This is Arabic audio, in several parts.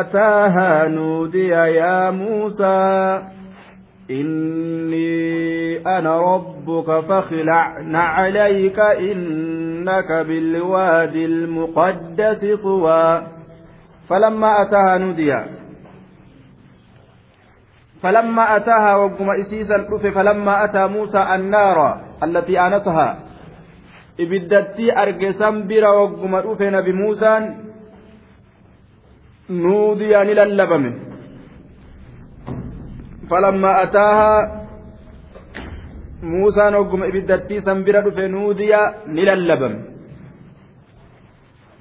أتاها نودي يا موسى إني أنا ربك فاخلع عليك إنك بالوادي المقدس طوى. فلما أتاها نودي فلما أتاها وقم إسيسا فلما أتى موسى النار التي آنتها san bira wagguma dhufe nabi muusaan lallabame falammaa ataahaa muusaan wagguma ibiddattii san bira dhufe nuudiyaa ni lallabame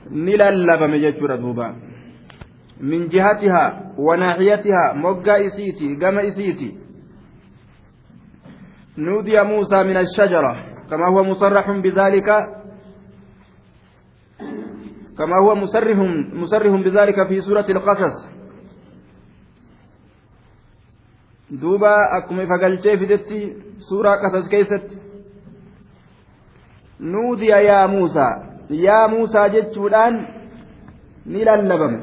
ni lallabame jechuudha duuba min jihatihaa wanaaxiyatihaa moggaa isiiti gama isiiti nuudiya muusaa min ashajara كما هو مصرح بذلك كما هو مصرح مصرح بذلك في سورة القصص. دوبا أكما فقلتي في سورة قصص كيست. نودي يا موسى. يا موسى جتشودان نللبم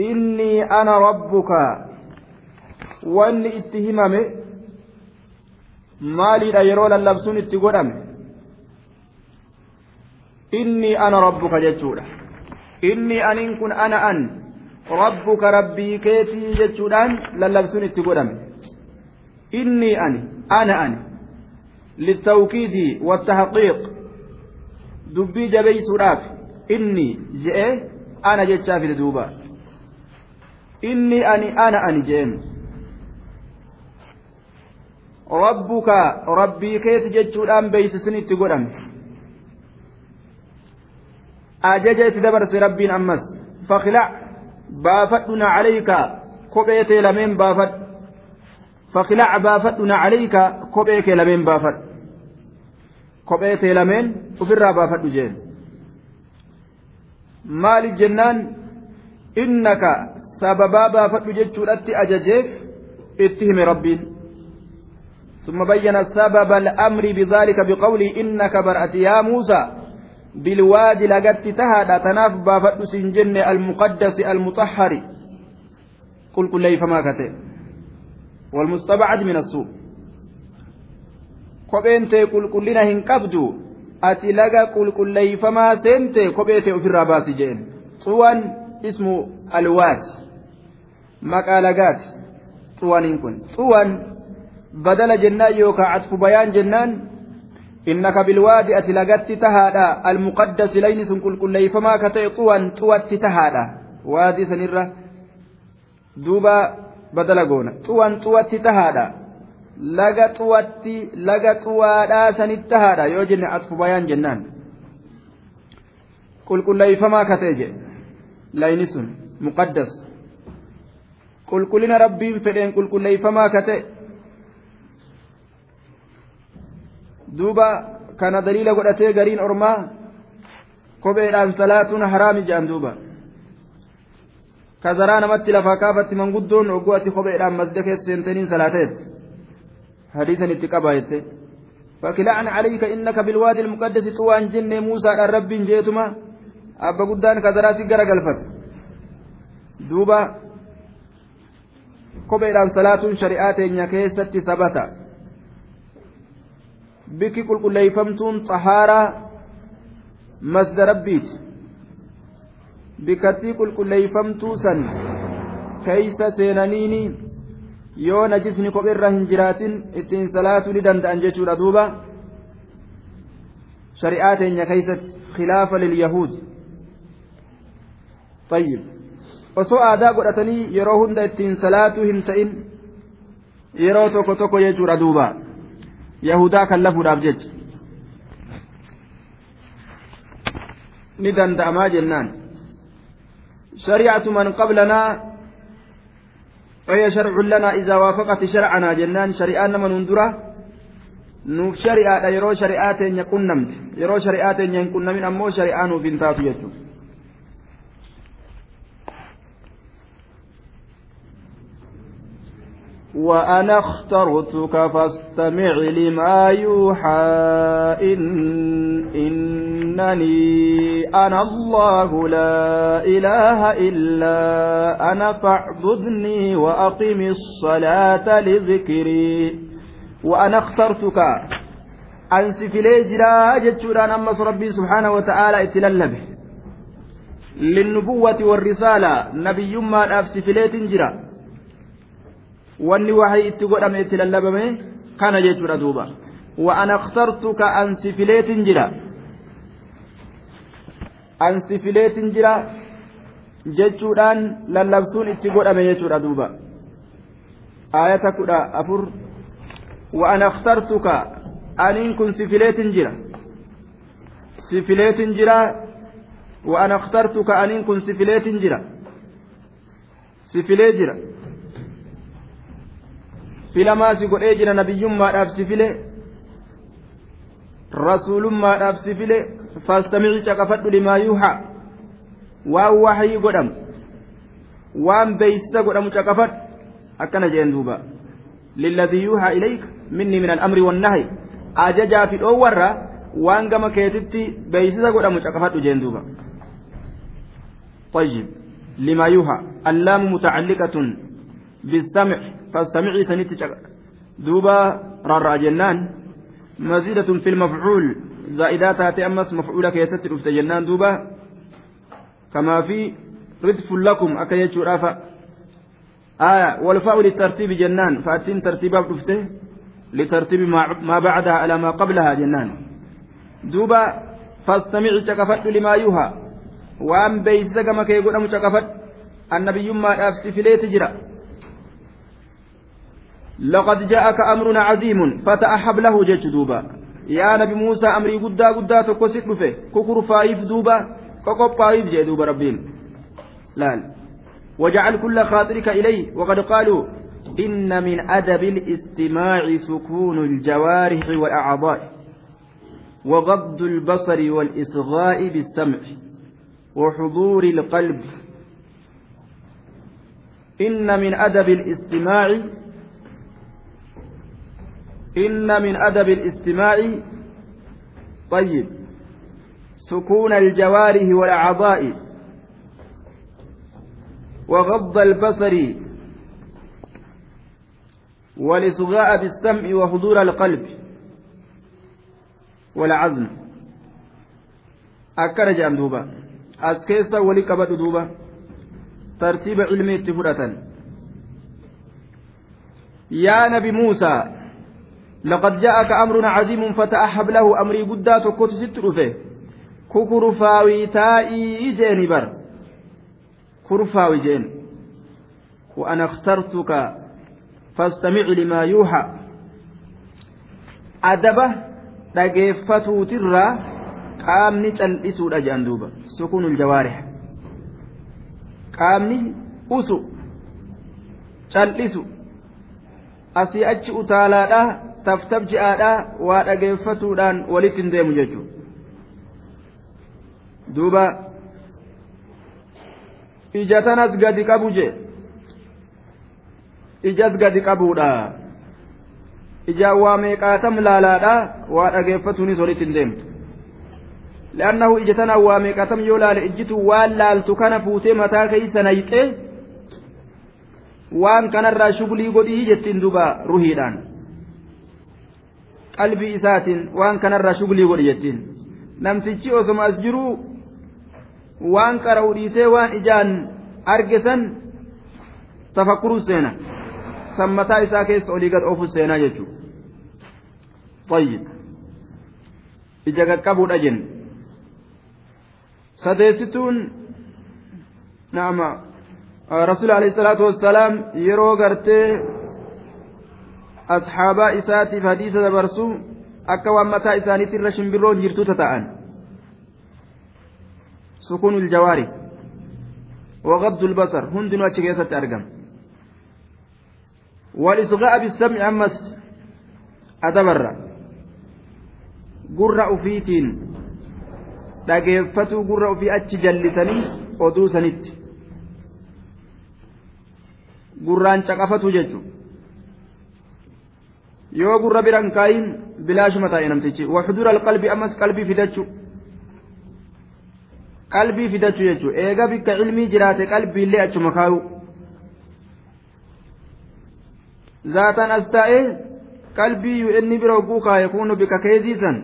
إني أنا ربك. وأني اتهممه maaliidha yeroo lallabsuun itti godhame inni ana rabbuka jechuudha. Inni aniin kun ana an. Rabbuka rabbii keetii jechuudhaan lallabsuun itti godhame. Inni ani ana ani. Littawkiidii wattahaqiiq dubbii jabeysuudhaaf inni je'ee ana jechaa fide duuba. Inni ani ana ani je'een rabbuka rabbii keeti jechuudhaan beeysisuun itti godhame. Ajaja itti dabarse rabbiin ammas fakilac baafadhuna calayka kophee tee lameen baafadhu fakilac baafadhuna calayka kophee kee lameen baafadhu kophee tee lameen ufirraa baafadhu jeen maaliif jennaan innaka sababaa baafadhu jechuudhatti ajajeef itti hime rabbiin ثم بين سبب الأمر بذلك بقوله إنك برأت يا موسى bilwaadi lagatti tahaadha tanaaf baafadhu siin jenne almuqaddasi almuxahari qulqulleeyfamaa kate walmustabacad min assuu kopheen tee qulqullina hin qabdu ati laga qulqulleeyfamaa seente kophee tee ofirraa baasi jeen xuwan ismu alwaati maqaa lagaati xuwaniin kun xuwan badala jennaan yookaan atfu bayaan jennaan innaka bilwaadi ati lagatti tahaadha. Almuqaddasi layni sun qulqulleeyfamaa ka ta'e xuwan xuwatti tahaadha. Waadii sanirra duuba badala goona. Xuwan xuwatti tahaadha. Laga xuwatti laga xuwaadhaa sanitti tahaadha. Yoo jenne atfu bayaan jennaan. Qulqulleeyfamaa ka ta'e jedhe layni sun muqaddas. Qulqullina rabbiin fedheen qulqulleeyfamaa ka duuba kana daliila godhatee gariin ormaa kopheedhaan salaatuun haraami jedhan duuba kazaraa namatti lafaa kaafatti manguddoon ogguu ati kopheedhaan masda keessa seentaniin salaateetti hadiisan itti qabaa jette فكلعن عليك إنك بالوادي المقدس طوان جن موسى الرب جيتما أبا قدان كذراتي قرق الفت دوبا كوبيران صلاة شريعات إن كيست ثبتا bikki qulqulleeyfamtuun xahaaraa masda rabbiiti bikkattii qulqulleeyfamtuu san keeysa seenaniini yoo najisni kopheerra hin jiraatin ittiin salaatuu ni danda'an jechuudha duuba shari'aa teenya keeysatti khilaafa lilyahuud طيب osoo aadaa godhatanii yeroo hunda ittiin salaatuu hin ta'in yeroo tokko tokko jechuudha duuba yahudaa kallafuudhaaf jecha ni danda'amaa jennaan shari'atu man qablanaa فهي شرع لنا إذا وافقت شرعنا جنان شريعان من ندرة nuuf shari'aadha yeroo shari'aa teenya qunnamte yeroo shari'aa teenya hin qunnamin ammoo shari'aa nuuf hin taatu jechuudha وأنا اخترتك فاستمع لما يوحى. إن إن إنني أنا الله لا إله إلا أنا فاعبدني وأقم الصلاة لذكري. وأنا اخترتك. أنس في ليجرا جتشوران أمس ربي سبحانه وتعالى اتللبه. للنبوة والرسالة. نبي ما أفس في جرا wanni waxay itti godhame itti lallabame kana jechuudha duuba وأنا اخترتك أن سفليت جرا أن سفليت جرا jechuudhaan lallabsuun itti godhame jechuudha duuba aayata kudha afur وأنا اخترتك أنين كن سفليت جرا سفليت جرا وأنا اخترتك أنين كن سفليت جرا سفليت جرا filamaa si godhee jira nabiyyummaadhaaf si file rasuulummaadhaaf si file fastamici caqafadhu limaa yuuhaa waan waxyii godhamu waan beeysisa godhamu caqafadhu akkana jeen duuba lilladii yuuhaa ilayka minni min al'amri wannahi ajajaa fi dhoowwarra waan gama keetitti beeysisa godhamu caqafadhu jeen duuba طيب لما يوحى اللام متعلقة بالسمع فاستمعي سنت دوبا رارا جنان. مزيدة في المفعول. زائدات هاتي أمس مفعولة كيست رفت جنان. دوبا. كما في ردف لكم أكيت رافا آية. والفاء للترتيب جنان. فأتين ترتيبها رفته لترتيب ما بعدها على ما قبلها جنان. دوبا. فاستمعي تكفت لما يوها. وأن بيسك ما كيقول أم تكفت النبي ما أفسي في ليت جرأ. لقد جاءك أمر عظيم فتأحب له جيش دوبا. يا نبي موسى أمري قدا قدا تكوسك بفه ككر فايف دوبا. كقب فايف جي دوبا ربين لا وجعل كل خاطرك إليه وقد قالوا إن من أدب الاستماع سكون الجوارح والأعضاء وغض البصر والإصغاء بالسمع وحضور القلب. إن من أدب الاستماع إن من أدب الاستماع طيب سكون الجوارح والأعضاء وغض البصر والإصغاء بالسمع وحضور القلب والعزم as keessa wali qabadhu duuba tartiiba ilmii itti fudhatan yaa nabi muusaa لقد جاءك أمر عظيم فتأحب له أمري قدا تكوت ست رفه ككرفاوي تائي جيني بر كرفاوي جين وأنا اخترتك فاستمع لما يوحى dhageeffatuu tirraa qaamni cal'isuudha jedhan duuba sukuunul jawaarih qaamni usu cal'isu asii achi utaalaadha taftab ji'aadhaa waa dhageeffatuudhaan walitti hin deemu jechuudha. Duuba ija tanas gadi qabu jee? Ijas gadi qabuudha. Ijaan waa meeqaatam laalaadhaa waa dhageeffatuunis walitti hin deemtu. لأنه yoo laale يولال waan laaltu kana fuutee mataa keeysa نيتي waan kanarraa الراشبلي godhii jettiin دوبا رهيدان qalbii isaatiin waan kanarraa shugulii godhe jechiin namtichi osoma as jiruu waan qara'u dhiisee waan ijaan arge san tafakkuruu seena. Sammataa isaa keessa olii gad oofu seenaa jechuudha. Ija qaqqabuudha jenna sadeessituun naama rasuula alayhi salaatu wassalaam yeroo gartee. asxaabaa isaatiif hadiisa dabarsuu akka waan mataa isaaniitti irra shimbirroon jirtu tata'an sukuun iljawaari وغض البصر هند نواتش كيسة أرقم والإصغاء بالسمع أمس أدبر قرأ فيتين dhageeffatu gurra ufii achi jallisanii oduu sanitti. Gurraan caqafatu jechuudha. Yoo gurra biran kaayin bilaashuma taa'e namtichi waxdura alqalbi ammas qalbii fidachu qalbii fidachuu jechuudha eega bikka ilmii jiraate qalbiillee achuma kaa'u zaatan as taa'ee qalbii inni bira oguu kaaye kunuun bikka keessisan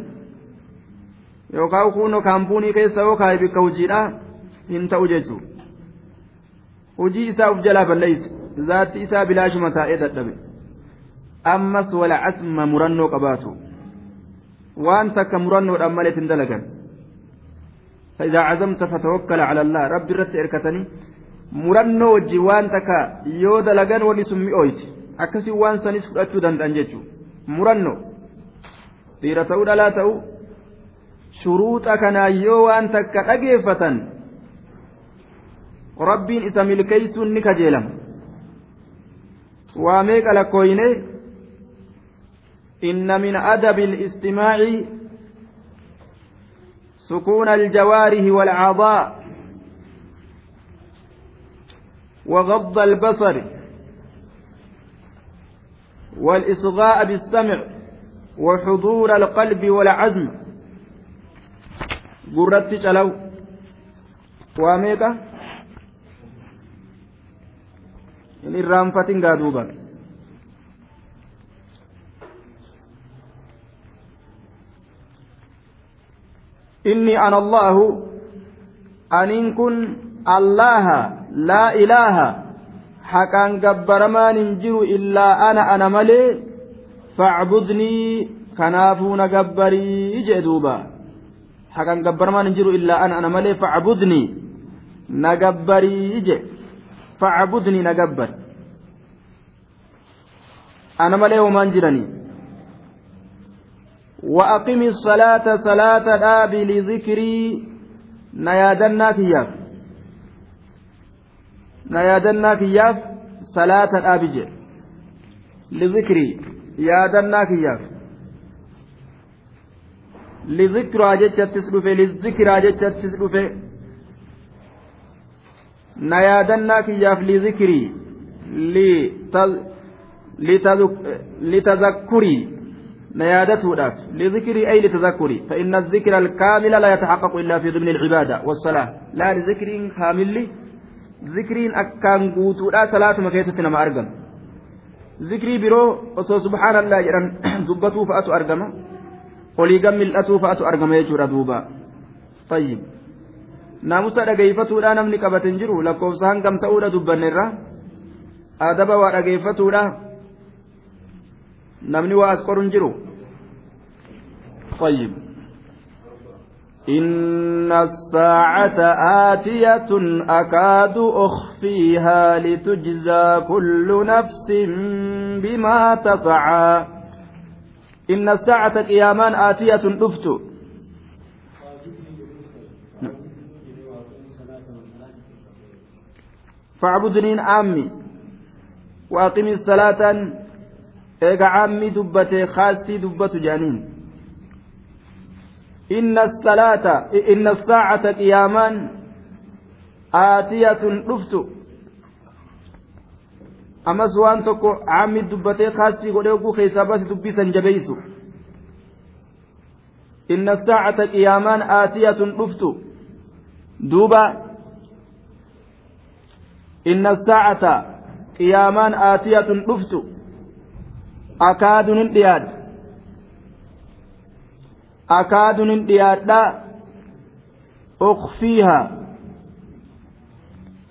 yookaan kunuun kaampuunii keessa yoo kaaye bikka hojiidhaa hin ta'u jechuudha hojii isaa of jalaa balleessu zaatti isaa bilaashuma taa'ee dadhabe ammas wala asma murannoo qabaatu. Waan takka murannoodhaan maleet hin dalagan. فإذا عزمت فتوكل على الله رب رت إركتني murannoo wajji waan takka yoo dalagan wani sun mi'ooyti akkasii waan sanis fudhachuu danda'an jechuu. Murannoo. Dhiira ta'uu dhalaa ta'u shuruuxa kanaa yoo waan takka dhageeffatan rabbiin isa milkeessuun ni kajeelama. Waa meeqa lakkooyinee inna min adabi الاستماع سكون الجوارح والأعضاء وغض البصر والإصغاء بالسمع وحضور القلب والعزم. قرت شلو واميكا؟ إن الرامفة قادوبا kun allaha laa ilaaha haqaan gabbaramaan hin jiru illaa ana ana malee facbudnii kanaafuu na gabbarii jee duuba haqaan gabbaramaan hin jiru illaa ana ana malee facbudnii na gabbarii je facbudnii na gabbar ana malee homaan jiranii وأقم الصلاة صلاة دابي لذكري. نيادنا كياف نيادنا كياف صلاة دابي لذكري. يادنا كياف لذكرى جتت تسلفه للذكرى جتت تسلفه نيادنا كياف لذكري. لتذكري. نيادته لذكر أي لتذكر فإن الذكر الكامل لا يتحقق إلا في ضمن العبادة والصلاة. لا لذكر كامل ذكر أكان قوتو لا صلاة مكيسة نما أرقم ذكري برو وصو سبحان الله جران دبتو فأتو أرقم ولي قم الأتو فأتو أرقم يجور دوبا. طيب. naamusa dhageeffatuudha namni qabaten jiru lakkoofsa hangam ta'uudha dubbanneerra adaba waa dhageeffatuudha namni waa as qorun jiru? طيب إن الساعة آتية أكاد أخفيها لتجزى كل نفس بما تسعى إن الساعة قيامان آتية دفت فاعبدني عامي وأقم الصلاة eega caammi dubbate kaasii dubbatu jedhaniin inna salaata inna saacata qiyaamaan aatiyatun dhuftu ammas waan tokko caammi dubbatee kaasii godhee oguu keessaa basi dubbisan jabeeysu inna saacata qiyaamaan aatiyatun dhuftu duuba inna saacata qiyaamaan aatiyatun dhuftu akaaduun hin dhiyaadha. Akaaduun hin dhiyaadha. Ukfiiha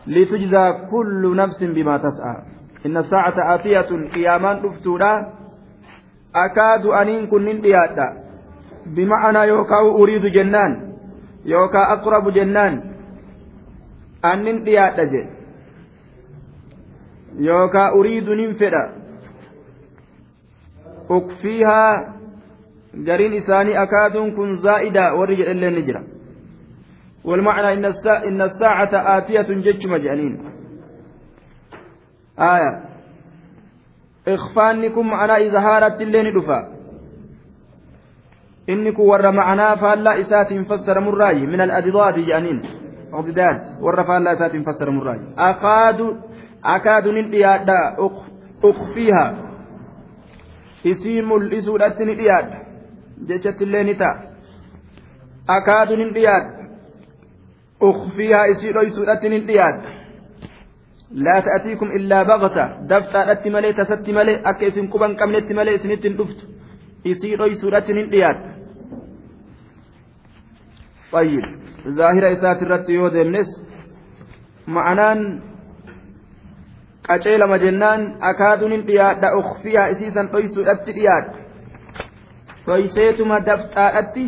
litujzaa kullu nafsin bimaa tas'a. Inna saacata aatiyatun qiyaamaan dhuftuudha. Akaadu aniin kun hin dhiyaadha. Bima'anaa yookaan uriidu jennaan yookaan aqrabu jennaan annin dhiyaadha jedhe yookaan uriidu nin fedha ukfiihaa gariin isaanii akaatuun kun zaa'ida warri jedhallee ni والمعنى إن الساعة, آتية جتشم جانين آية إخفانكم على إظهارة اللين دفا إنكم ور معنا فلا إسات فسر مراي من الأضداد جانين أضداد ور فلا إسات فسر مراي أكاد أكاد ننديادا أخفيها isii mul'isuudhaatti ni dhiyaadha. Jechattillee ni ta'a. Akaatu ni dhiyaadha. Ukfiihaa isii dhoysuudhaatti ni dhiyaadha. Laa ta'atiikum illaa baqta dabxaadhaatti malee tasatti malee akka isin quban qabnetti malee isinitti hin dhuftu. Isii dhoysuudhaatti ni dhiyaadha. طيب ظاهر إسات yoo deemnes معنان qaceelama jennaan akaaduun hin dhiyaadha ukfiyaa isiisan dhoysuudhatti dhiyaadha dhoyseetuma dafxaadhatti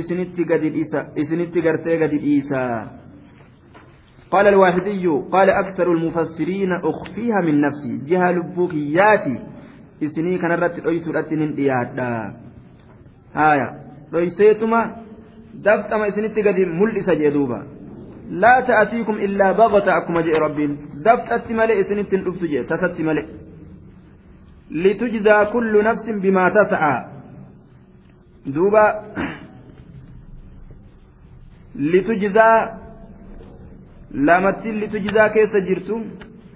isinitti gadi dhiisa isinitti gartee gadi dhiisa قال الواحدي قال أكثر المفسرين أخفيها من نفسي جهة لبوكياتي إسني كان رت رئيس رتن ديادا هايا رئيسيتما دفتما إسنتي قد ملئس جدوبا laa ta'atiikum illaa baqata akkuma jedhe rabbiin. Dafxatti malee isinitti hin dhuftu jedhe tasatti malee. Litujzaa kullu nafsin bimaa tasa'aa duuba. Litujzaa lamattiin litujzaa keessa jirtu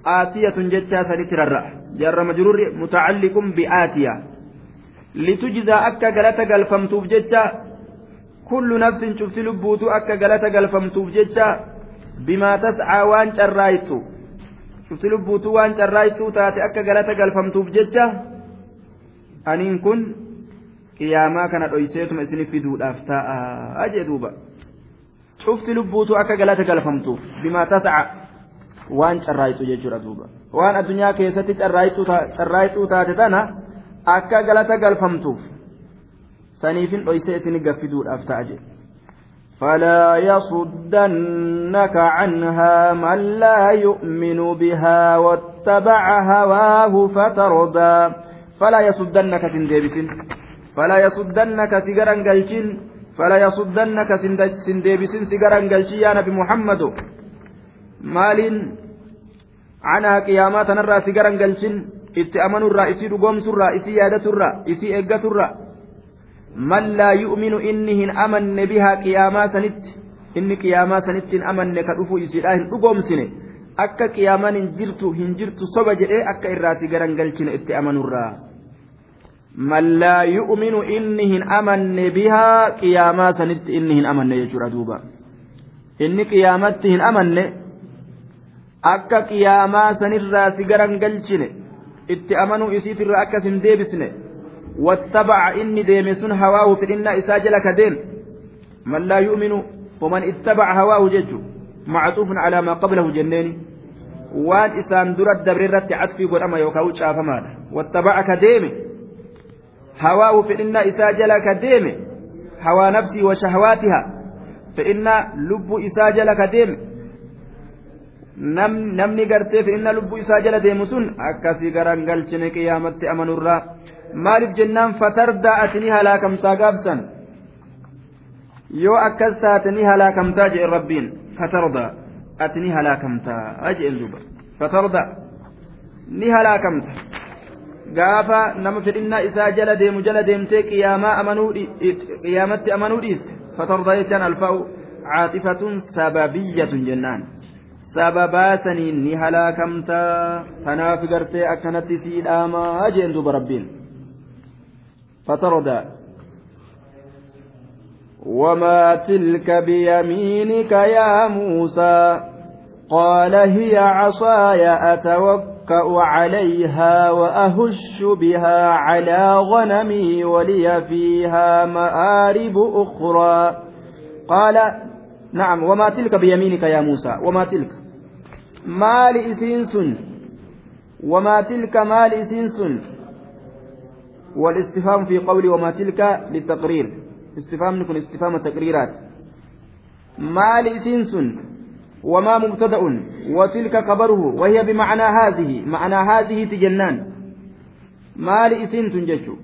aatiyatun jechaa saditti rarra'a. Jarra majruurri mutacalliqun bi'aatiya litujzaa akka galata galfamtuuf jecha kullu nafsin cufti lubbuutu akka galata galfamtuuf jecha bimaa tascaa waan carraaytu. Cufti lubbuutu waan carraaytuu taate akka galata galfamtuuf jecha aniin kun qiyaamaa kana dhoyseetuma isinif fiduudhaaf taa'a jee duuba. Cufti lubbuutu akka galata galfamtuuf bimaa tasaca waan carraayitu jechuudha duuba. Waan addunyaa keessatti carraayituu taate tana akka galata galfamtuuf saniifin dhoysee isin gaffiduudhaaf ta'a jedhe فلا يصدنك عنها من لا يؤمن بها واتبع هواه فتردى فلا يصدنك سنديبسن فلا يصدنك سجرا قلشن فلا يصدنك سنديبسن سجرا قلشي يا نبي محمد. مال عنها قيامات نرى سجرا قلشن itti amanurraa isii dhugoomsurraa isii yaadaturraa isii eeggaturraa man laa yu'minu inni hin amanne bihaa qiyaamaa sanitti inni qiyaamaa sanitti hin amanne ka dhufu isiidhaa hin dhugoomsine akka qiyaamaan hin jirtu hin jirtu soba jedhee akka irraati garangalchine itti amanurraa. Man laa yu'minu inni hin amanne bihaa qiyaamaa sanitti inni hin amanne jechuudha duuba. Inni qiyaamatti hin amanne akka qiyaamaa sanirraa si garangalchine itti amanuu isiitirra akkas hin deebisne wattabaca inni deeme sun hawaahu fedhinnaa isaa jala ka deem man laa yu'minu waman ittabaca hawaahu jechu macxuufun calaa maa qablahu jenneeni waan isaan dura dabre irratti catfii godhama yookaan caafamaadha wattabaca ka deeme hawaahu fedhinnaa isaa jala ka deeme hawaa nafsii wa shahawaatiha fedhinnaa lubbuu isaa jala ka deeme namni gartee fedhinna lubbuu isaa jala deemu sun akkasii garangalchine qiyaamatti amanurraa maaliif jennaan fatardaa ati ni halaakamtaa gaabsan yoo akkas taate ni halaakamtaa jeen rabbiin fatardaa ati ni halaakamtaa jeen duuba. Fatardaa ni halaakamta. Gaafa nama fedhinnaa isaa jala deemu jala deemtee qiyaamatti amanuu dhiiste fatardaa jechaan alfaa'u caaxifatun sababiyyatun jennaan. Sababaa saniin ni halaakamtaa. Tanaaf gartee akkanatti sii dhaamaa jeen duuba rabbiin fatarda وما تلك بيمينك يا موسى؟ قال هي عصاي أتوكأ عليها وأهش بها على غنمي ولي فيها مآرب أخرى. قال نعم وما تلك بيمينك يا موسى؟ وما تلك؟ sun wamaa tilka maali isiin sun والاستفهام في قولي وما تلك للتقرير. استفهام نكون استفهام التقريرات ما لإسنس وما مبتدأ وتلك خبره وهي بمعنى هذه معنى هذه تجنان ما لإسنس جشو.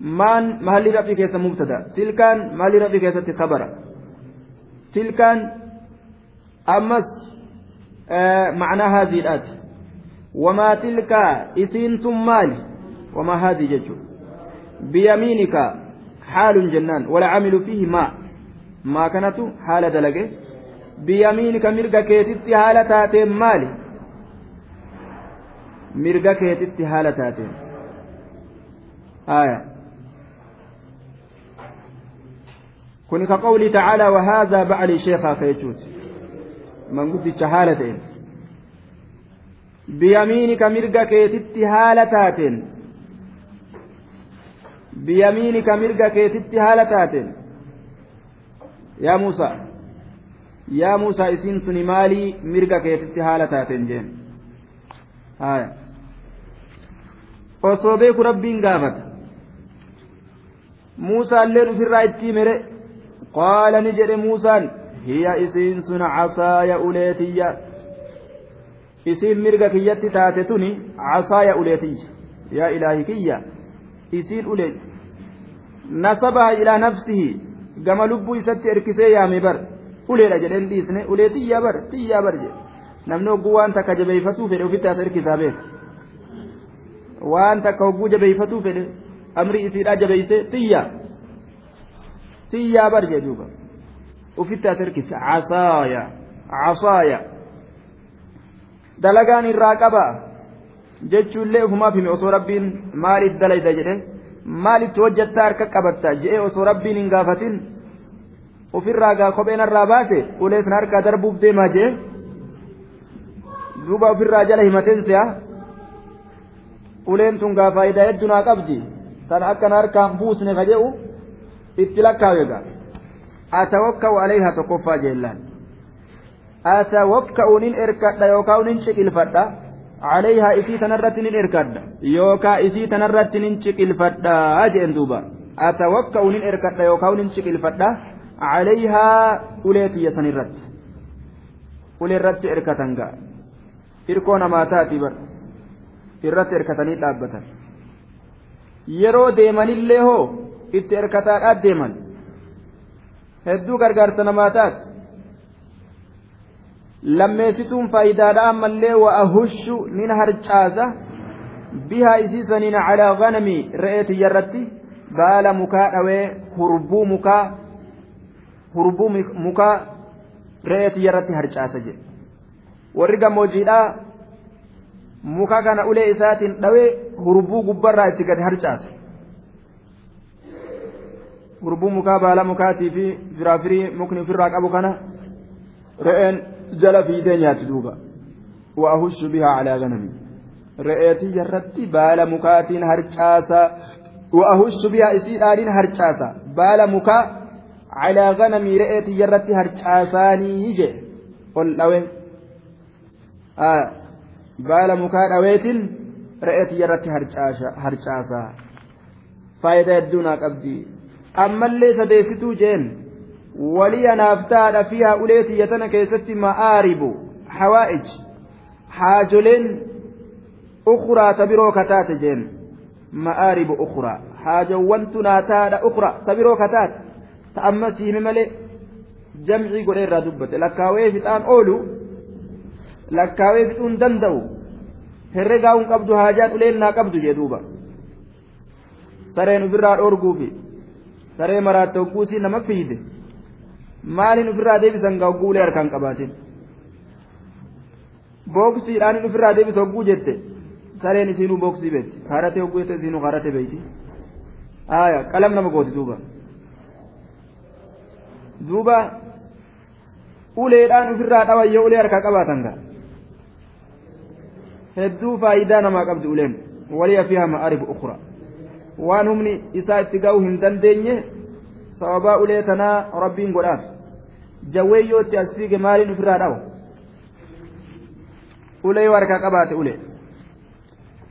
مان محل ربي كيس مبتدأ. تلكان محل ربي كيس خبر. تلكان أمس معنى هذه الآية وما تلك إسنتم مال. وما هذه ججو بيمينك حال جنان ولا عمل فيه ما ما كانت حال دلقه بيمينك مرقا كيتت حال تاتين مالي مرقا كيتت حال تاتين آية كن كقوله تعالى وهذا بعلي شيخا خيشوت من قلت شهالتين بيمينك مرقا كيتت حال تاتين biyamiinika mirga keetitti haala taateen yaa muusaa yaa muusaa isiin tuni maalii mirga keetitti haala taateen jeen haya osoo beeku rabbiin gaafata muusaalleen ufirraa itti mere qaala ni jedhe muusaan hiya isiin sun casaaya uleetiyya isiin mirga kiyyatti taate tuni casaaya uleetiyya yaa ilaahi kiyya isiin uleet nasabaha ilaa nafsihi. Gama lubbuu isatti erkisee yaame bar. Uleedha jedheen dhiisne. Ulee xiyyaa bar xiyyaa bar jedhe. Namni hogguu waan takka jabeeffatuu fedhe ofitti as erkisaa beeka. Waan takka hogguu jabeeffatuu fedhe amri isiidhaa jabeeyse xiyyaa. Xiyyaa bar jedhe duuba. Ofitti as erkisa. Casaaya. Casaaya. Dalagaan irraa qaba jechuullee ufumaaf hime osoo rabbiin maaliif dalayda jedhe maalitti hojjattaa harka qabatta? Je'ee osoo rabbiin hin gaafatin. Ofirraa gaa kopheen irraa baase ulee sana harkaa darbuuf deemaa jee? Duuba ofirraa jala himateen si'a uleen tun gaa faayidaa hedduu naa qabdi. Tan akkana harkaan buusne ka jedhu itti lakkaawe gaa atawakka'u alayhaa tokkoffaa jeellaan atawakka'u nin erkadha yookaan nin ciqilfadha alayhaa isii tanarratti nin erkadha yookaan isii tanarratti nin ciqilfadha jeen duuba atawakka'u nin erkadha yookaan nin ciqilfadha عليها أوليتي يسنرت أوليرت إركتنغا إركونا ما تاتي بر irratti hirkatanii dhaabbatan yeroo deemanillee hoo itti hirkataadhaat deeman hedduu gargaarsa namaa taate lammeessituun faayidaadha ammallee wa'ahushu nin harcaasa. Bihaa isiisaniin calaa ganamii re'ee tiyyarratti baala mukaa dhawee hurbuu mukaa hurbuu mukaa re'ee tiyyarratti harcaasa jedhe. Warri gammoojjiidhaa muka kana ulee isaatiin dhawee hurbuu gubbarraa itti gadi harcaasa. Hurbuu mukaa baala mukaatii fi firaafirii mukni ofirraa qabu kana re'een jala fiidee nyaatti duuba. Wa'ahushu bihaa calaa ganami. Re'ee tiyyarratti baala mukaatiin harcaasa. Wa'ahushu bihaa isiidhaaniin harcaasa. Baala mukaa calaa ganamii re'ee tiyyarratti harcaasaanii je ol dhawe baala mukaa dhaweetiin re'ee tiyyarratti harcaasa faayidaa hedduu naa qabdi. Ammallee sadeessituu jeen tana keessatti ma'aaribu hawaa'ij haajoleen ukuraa ta biroo kataate jeen ma'aaribu ukuraa haajowwantu naa taadha ukuraa ta biroo kataate ta amma siime malee jamcii godhee irraa dubbate lakkaawee fixaan oolu lakkaawee fixuun danda'u herregaa hin qabdu haajaan uleen naa qabdu jee duuba sareen ofirraa dhoorguufi saree maraatte hogguusii nama fiide maaliin ofirraa deebisan gaa hogguu ulee harkaan qabaatin booksiidhaan ofirraa deebisa hogguu jette? Sareen isiinuu booksii beetti haarate hogguu jette isiinuu haarate beeyti aya qalam nama gooti duuba. Duuba uleedhaan ofirraa dhawayyoo ulee harkaa qabaatan gaa? Hedduu faayidaa namaa qabdi uleen. Waliya fiiha ma'aarifu ukra waan humni isaa itti ga'uu hin dandeenye sababaa ulee tanaa rabbiin godhaaf jawweeyyoo itti as fiige maaliin ofirraa dhawa ulee yoo harkaa qabaate ulee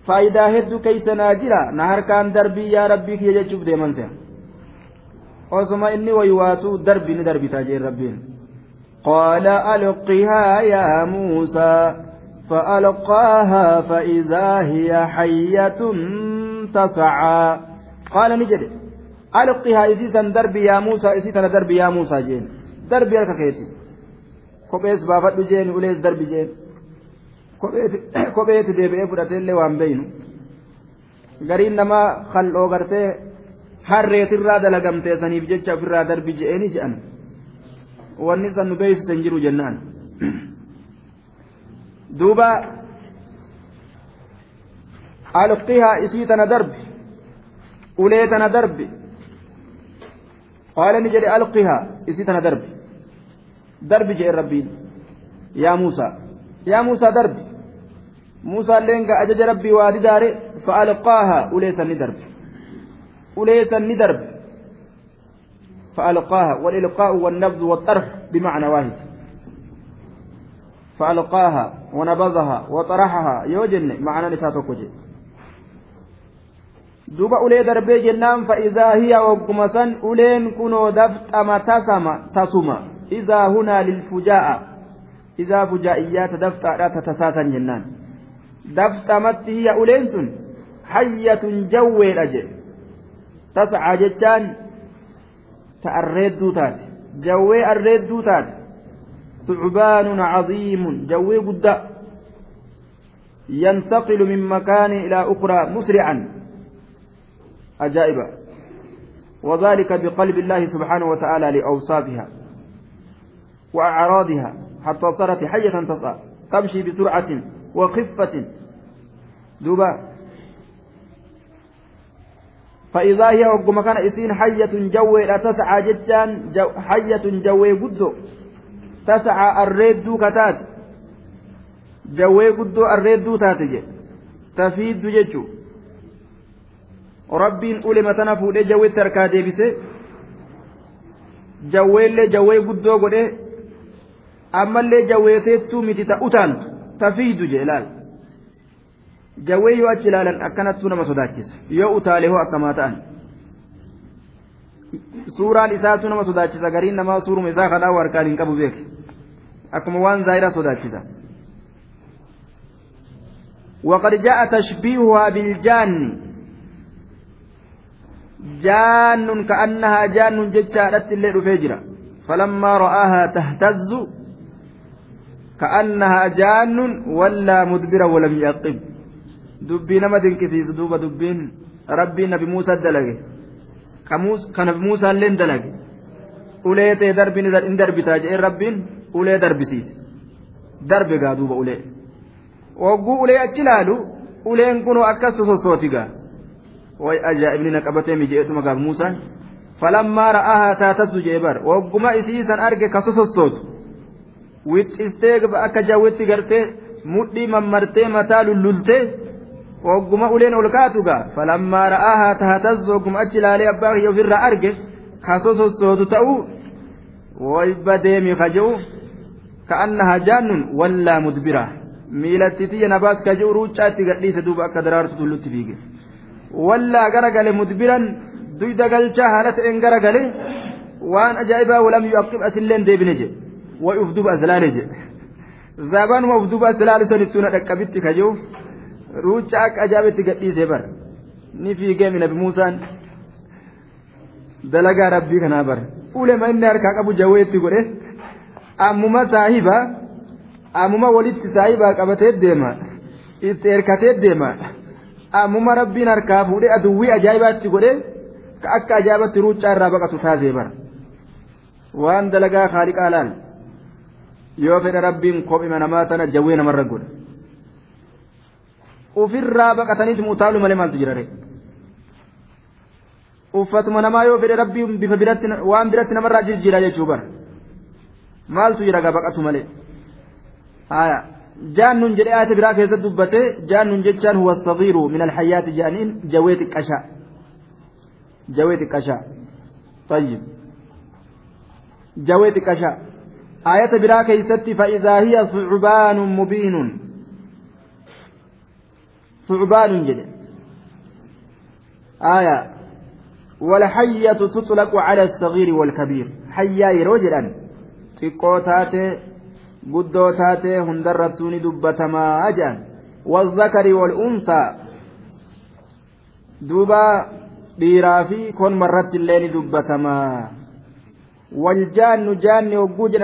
faayidaa hedduu keeysanaa jira na harkaan darbii yaa rabbii kiyya jechuuf deeman se'a osuma inni waywaatuu darbi ni darbitaa jeen rabbiin قال ألقها يا موسى فألقاها فإذا هي حية تسعى قال نجد ألقها إسيسا دربي يا موسى إسيسا دربي يا موسى جين darbi harka keeti kophees baafadhu jeeni ulees darbi jeeni kopheeti deebi'ee fudhateellee waan beeynu. Gariin namaa kalloo gartee harreetirraa dalagamteessaniif jecha ofirraa darbi je'eeni je'an. Wanni san nu beeksisan jiru jennaan. Duuba alqihaa isii tana darbi ulee tana darbi. Qaala ni jedhe alqihaa isii tana darbi. Darbi jedhe rabbiin yaa muusaa yaa muusaa darbi muusaa leenga ajaja rabbii waa didaare fa'alqaaha uleesan ni darbi uleesan ni darbi فألقاها والإلقاء والنبذ والطرح بمعنى واحد فألقاها ونبذها وطرحها يوجن معنى نساتك duba ulee darbee jennaan fa'idaa hiya wagguma san uleen kunoo dafxama tasama tasuma idaa hunaa lilfujaa'a idaa fujaa'iyyaata dafxaadha tatasaasan jennaan dafxamatti hiya uleen sun hayyatun jawweedha jedhe tascaa jechaan ta arreedduu taate jawwee arreedduu taate ثعبان عظيم جوي قد ينتقل من مكان إلى أخرى مسرعا أجائب وذلك بقلب الله سبحانه وتعالى لأوصافها وأعراضها حتى صارت حية تصعد تمشي بسرعة وخفة. دوبا. فإذا هي وقم كان إسين حية جوي لا تسعى جتان جو حية جوي قدو. تسعى الريد كتات. جوي قدو الريد تاتجي. تفيد جتشو rabbiin ulema tana fuudhee jawweetti harkaa deebise jawweellee jawwee guddoo godhe ammallee jawweeteettuu miti ta utaantu ta fiidu jee ilaal jawwee yoo achi ilaalan akkanattuu nama sodaachisa yoo utaalee hoo akkamaa ta'an suuraan isaatu nama sodaachisa gariin namaa suuruma isaa kadhaa harkaan hin qabu beek akkuma waan zaayiraa sodaachisa وقد جاء تشبيهها بالجان jaannun ka'annahaa jaannun jechaadhatti illee dhufee jira falammaa ra'aahaa كأنها جان ولا مدبرا ولم يعقب دبي نما دنكسيس دوبا دبين ربي نبي موسى دلقي كموس كنبي موسى لين دلقي ulee ta'e darbiin hin darbitaa jedhee rabbiin ulee darbisiise. Darbe gaa duuba ulee. Wagguu ulee achi ilaalu uleen kunoo akkas sossooti gaa. Way ajaa'ibni na qabatee mi jedheetuma gaaf muusaan. Falammaa ra'ahaa taatasu jee bar. Wagguma isii san arge ka wixxistee akka jawwitti gartee mudhii mammartee mataa lullultee wagguma uleen ol kaatu gaa falammaa ra'aahaa taatasu wagguma achi ilaalee abbaa kiyya ofirraa arge kaso sossootu ta'uu way badeemi kaja'u ka'annahaa jaannun wallaa mudbira miilatti tiyya nabaas kaja'u ruuccaa itti gadhiise duuba akka daraartu tullutti fiige. wallaa garagale mudbiran duyda galchaa haala ta'een garagale waan ajaa'ibaa walam yu'aqib asilleen deebine jedhe way uf duba aslaale jedhe zabanuma uf duba aslaale son ibsuuna dhaqqabitti kajuu ruucha akka ajaa'ibetti gadhiisee bara ni fiigee nabi muusaan dalagaa rabbii kanaa bara ulema inni harkaa qabu jaweetti godhe ammuma saahiba ammuma walitti saahibaa qabatee deema itti erkatee deema. ammuma rabbiin harkaa fuudhee aduwwii ajaa'ibaatti godhee ka akka ajaa'ibatti ruuccaa irraa baqatu taasee bara waan dalagaa haaliqaa laal yoo fedha rabbiin kophima namaa tana jawwee namarra godha ofirraa baqataniit mutaalu malee maaltu jirare uffatuma namaa yoo fedha rabbiin bifa biratti waan biratti namarraa jijjiira jechuu bara. Maaltu jira gaa baqatu malee? Haya jaannun jedhee ayata biraa keessatti dubbate jaan nun jechaan huwa sabiiru min alhayyaati jaaniin jawwee xiqqashaa. Jawwee xiqqashaa. Tayyib. Jawwee xiqqashaa. Aayata biraa keessatti فإذا هي ثعبان مبين ثعبان جد آية والحية تطلق على الصغير والكبير حيا يروجل xiqqoo guddoo taatee hundarrattuu ni dubbatamaa jedhan wazakari wal'uunsaa duuba dhiiraa fi konmarratti illee ni dubbatamaa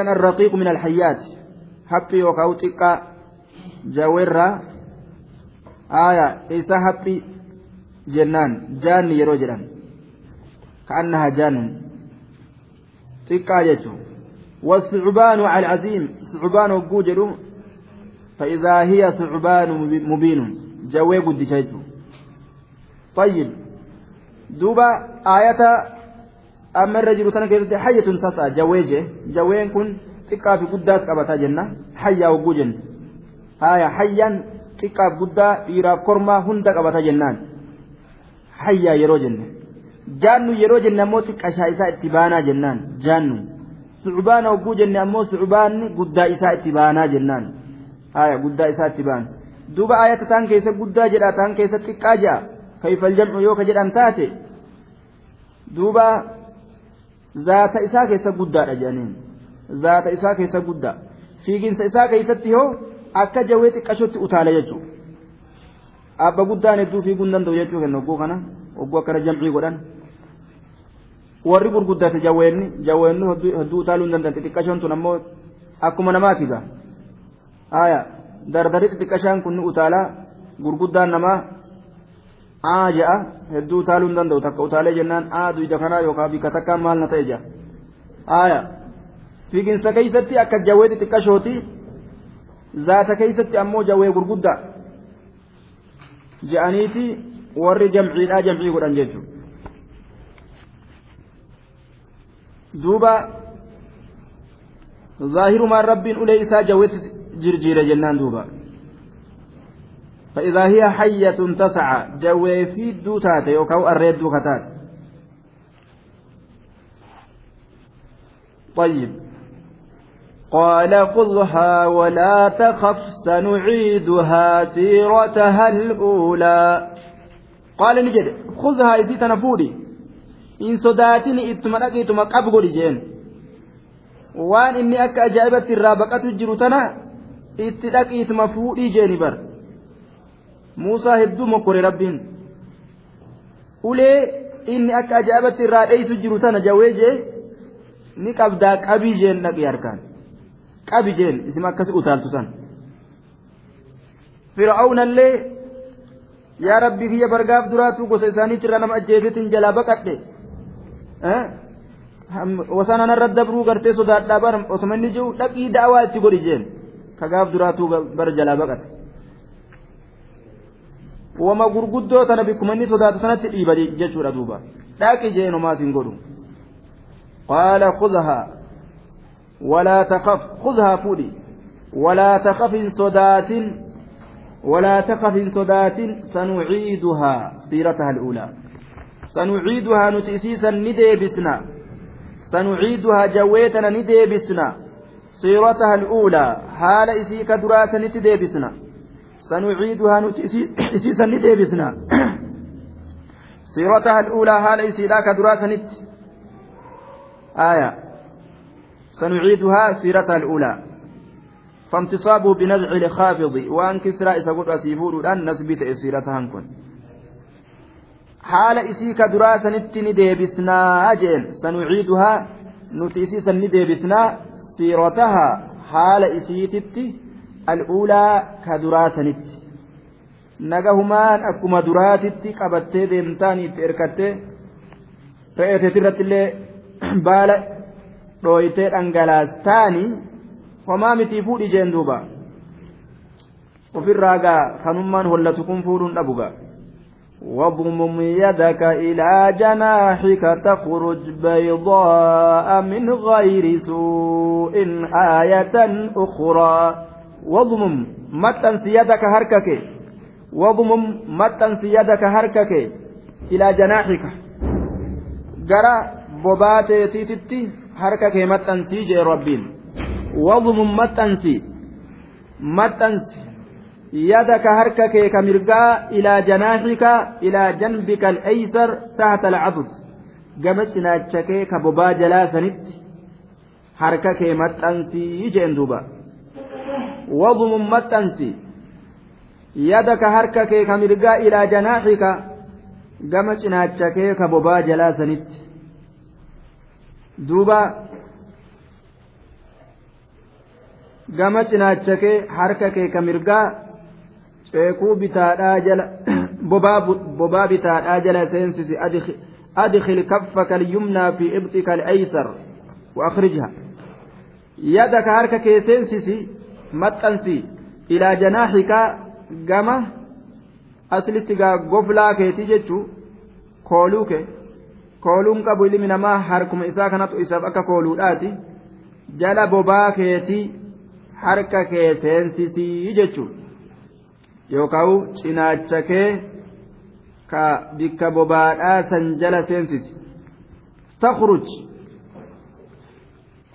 arraqiiqu min alhayyaati haphi yookaan xiqqaa jaweerraa aya isa haphi jennaan jaanni yeroo jedhan ka'annaha jaannun xiqqaa jechuun والثعبان على العظيم ثعبان وجوجل فإذا هي ثعبان مبين جوي قد طيب دوبا آية amma irra jiru tana keessatti hayyatun tasaa jawwee jee. Jawween kun xiqqaa fi guddaas qabataa jenna. Hayyaa hogguu jenna. Haya hayyaan xiqqaaf guddaa dhiiraaf kormaa hunda qabata jennaan. Hayyaa yeroo jenne. Jaannu yeroo jenne ammoo xiqqashaa isaa itti baanaa jennaan. Jaannu. Sucubaana hogguu jenne ammoo sucubaanni guddaa isaa itti baanaa jennaan. Haya guddaa isaa itti baana duuba ayata taan keessa guddaa jedha taan keessa xiqqaa jedha kayfal jam'u yoo ka jedhan taate duuba zaata isaa keessa guddaadha jedhaniin zaata isaa keessa guddaa fiiginsa isaa keessatti hoo akka jawwee xiqqashootti utaala jechuudha abba guddaan hedduu fiiguu hin danda'u jechuu kenna ogguu kana ogguu akkana jamcii godhan warri gurguddate jawweenni jawweenni hedduu utaaluu hin danda'an xixiqqashoon tun ammoo akkuma namaati gaa haaya dardarri xixiqqashaan kun utaalaa gurguddaan namaa aa je'a hedduu utaaluu hin danda'u takka utaalee jennaan aa duyda kanaa yookaan bika takkaan maal na ta'e je'a haaya fiiginsa keessatti akka jawwee xixiqqashooti zaata keessatti ammoo jawwee gurguddaa je'aniiti warri jamciidhaa jamcii godhan jechuudha duuba zaahirumaan rabbiin ulee isaa jawweetti jirjiire jennaan duuba فإذا هي حية تسعى جوي في الدوتات يوكاو الريد دوكتات طيب. قال خذها ولا تخف سنعيدها سيرتها الأولى. قال نجد خذها إذي تنفودي إن صداتني إتمنى إتما قبقل جين. waan inni akka ajaa'ibatti irraa baqatu jiru tana itti dhaqiituma fuudhii jeeni bar muusaa hedduu mokkore rabbiin ulee inni akka ajaa'ibatti irraa dheeysu jiru tana jawwee jee ni qabdaa qabii jeen dhaqi harkaan qabi jeen isin akkasi utaaltu san fir'aawnallee yaa rabbi kiyya bargaaf duraatu gosa isaaniitirra nama ajjeesetiin jalaa baqadhe wasanana irra dabruu gartee sodaadhaa bar osoma inni jiru dhaqii daawaa itti godhi jeen kagaaf duraatuu bara jalaa baqate wama gurguddoo tana bikkuma inni sodaatu sanatti dhiiba jechuudha duuba dhaqi jeen homaas hin godhu qaala khudhaa ولا تخف. خذها فودي. ولا تخف صدات. ولا تخف صدات. سنعيدها. سيرتها الأولى. سنعيدها نتيسيسا نديبسنا سنعيدها جويتنا نديبسنا سيرتها الأولى. حال إسيك دراسة نتديبسنا سنعيدها نتيسيسا نديبسنا سيرتها الأولى حال إسيك دراسة نت. آية. سنعيدها سيرتها الأولى. فانتصابه بنزع الخافض. وأن كسرى إسقط أسيفور أن نسبت سيرتها كن حال إسيك دراسة نتني ديبسنا أجل. سنعيدها نتيسيسا نديبسنا سيرتها حال al'uulaa ka duraa sanitti naga humaan akkuma duraatitti qabattee deemtaan itti erkattee re'eeteet irratti illee baala dhooytee dhangalaastaani homaa mitii fuudhi jeen duuba. Ofirraa gaa kanummaan hollatu kun fuudhuun dhabu gaa. واضمم يدك إلى جناحك تخرج بيضاء من غير سوء آية أخرى وضمم متنس يدك هركك وضمم متنس يدك هركك إلى جناحك جرى بوباتي تيتي هركك متنسي جي ربين وضمم متنسي متنسي يدك هركك كمرقا إلى جناحك إلى جنبك الأيسر تحت العضد قمتنا تشكيك بوبا جلاسنت هركك متنسي جي دوبا mirgaa ilaa janaaxika gama cinaacha kee ka bobaa jalaa sanitti duuba gama cinaacha kee harka kee ka mirgaa ceekuu bitaadhaa jala bobaa bitaadhaa jala seensisi adkhil kaffaka alyumnaa fi ibxika alaysar واخرجها يدك هركك سينسسي maxxansi ilaa janaaxika gama aslitti gaa goflaa keetii jechuu kooluu kee kooluun qabu ilmi namaa harkuma isaa kanatu isaaf akka kooluudhaati jala bobaa keetii harka kee seensisii jechuudha yookaan cinaacha kee ka bikka bobaadhaa san jala seensisi takhruj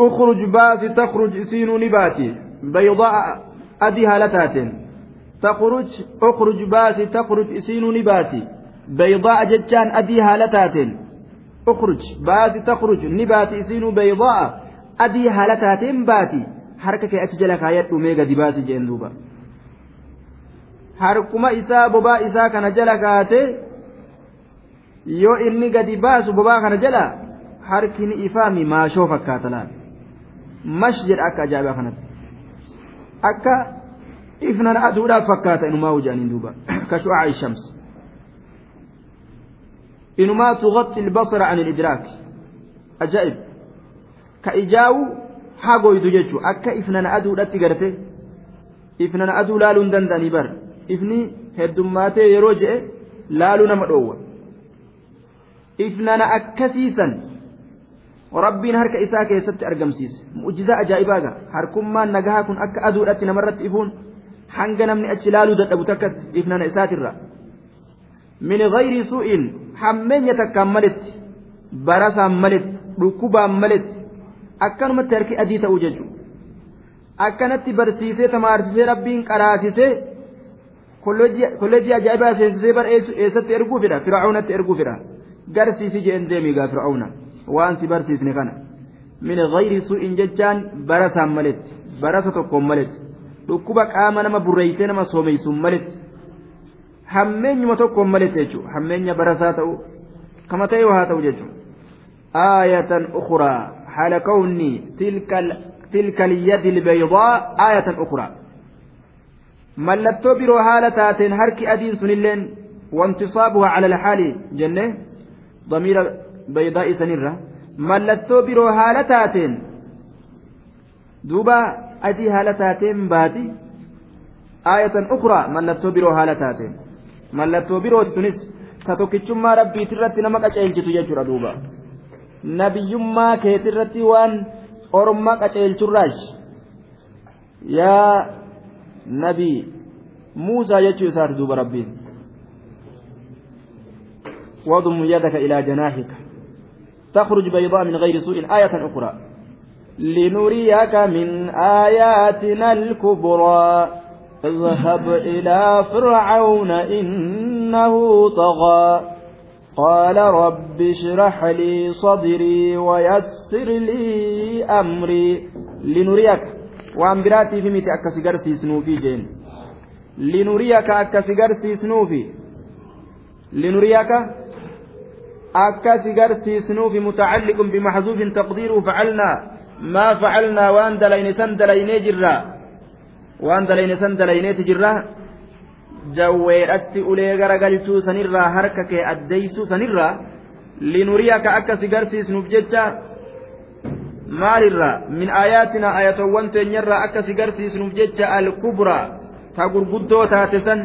ukhruj baasi takhruj isiinuu ni baati بيضاء أدي هالتات تخرج أخرج باسي تخرج إسين نباتي بيضاء جتان أدي هالتات أخرج باسي تخرج نباتي إسين بيضاء أدي هالتات باتي حركك أتجلك آيات أميغا دباسي جندوبا harkuma isaa bobaa isaa kana jala kaate yoo inni gadi baasu bobaa kana jala harki ni ifaami maashoo fakkaata laal mash jedha akka ajaa'ibaa kanatti akka ifnan aduudhaaf fakkaata inumaa hojjaaniin duuba. Ka shu'aa ishams inumaa tughatti albasara an ilidraak ajaa'ib. Ka ijaawu hagoydu jechuun akka ifnana aduudhatti garte ifnana aduu laaluu hin danda'anii bar ifni heddummaatee yeroo je'e laaluu nama dhoowwa. Ifnana akkasiisan rabbiin harka isaa keessatti argamsiise mu'jizaa ajaa'ibaaga harkummaan nagahaa kun akka aduudhatti namarratti ifuun hanga namni achi laaluu dadhabu takkatti ifnana isaatirra min gayri su'in hammeenya takkaan maletti barasaan maletti dhukkubaan maletti akkanumatti harki adii ta'uu jechuudha akkanatti barsiisee tamaarsisee rabbiin qaraasisee kolleejjii ajaa'ibaa seensisee bar eessatti erguu fedha fir'aawnatti erguu fedha garsiisi jeen deemigaa fir'aawna waan si barsiisne kana min gayri su'in jechaan barasaan maletti barasa tokkoon maletti dhukkuba qaama nama burreeysee nama soomeysuun maletti hammeenyuma tokkoon maletti jechuudha hammeenya barasaa ta'u kama ta'e haa ta'u jechuudha aayatan ukuraa حال كون تلك تلك اليد البيضاء آية أخرى ملتو برو حالة تاتين هرك أدين سنلين وانتصابها على الحال جنة baydaa isanirra mallattoo biroo haala taateen duuba adii haala taateen baati. Aayatan ukraa mallattoo biroo haala taateen. Mallattoo birooti sunis ta tokkichummaa rabbiitirratti nama qaceelchitu jechuudha duuba. Nabiyyummaa keetirratti waan orma qaceelchurraashi yaa nabii muusaa jechuu isaati duuba rabbiin. Wadum yadaka ilaa janaaxika تخرج بيضاء من غير سوء آية أخرى. لنريك من آياتنا الكبرى. اذهب إلى فرعون إنه طغى. قال رب اشرح لي صدري ويسر لي أمري. لنريك وأن براتي في ميت أكا سنوفي جين. لنريك أكا سنوفي. لنريك أكا سنوفي متعلق بمحذوف تقديره فعلنا ما فعلنا وأن دلين سندلين جرا وأن دلين سندلين تجرا sanirraa harka kee addeeysuu sanirraa linuriyaka akka si garsiisnuuf jecha maalirraa min aayaatina ayatowwan teenyarraa akka si garsiisnuuf jecha alkubraa ta gurguddoo taate san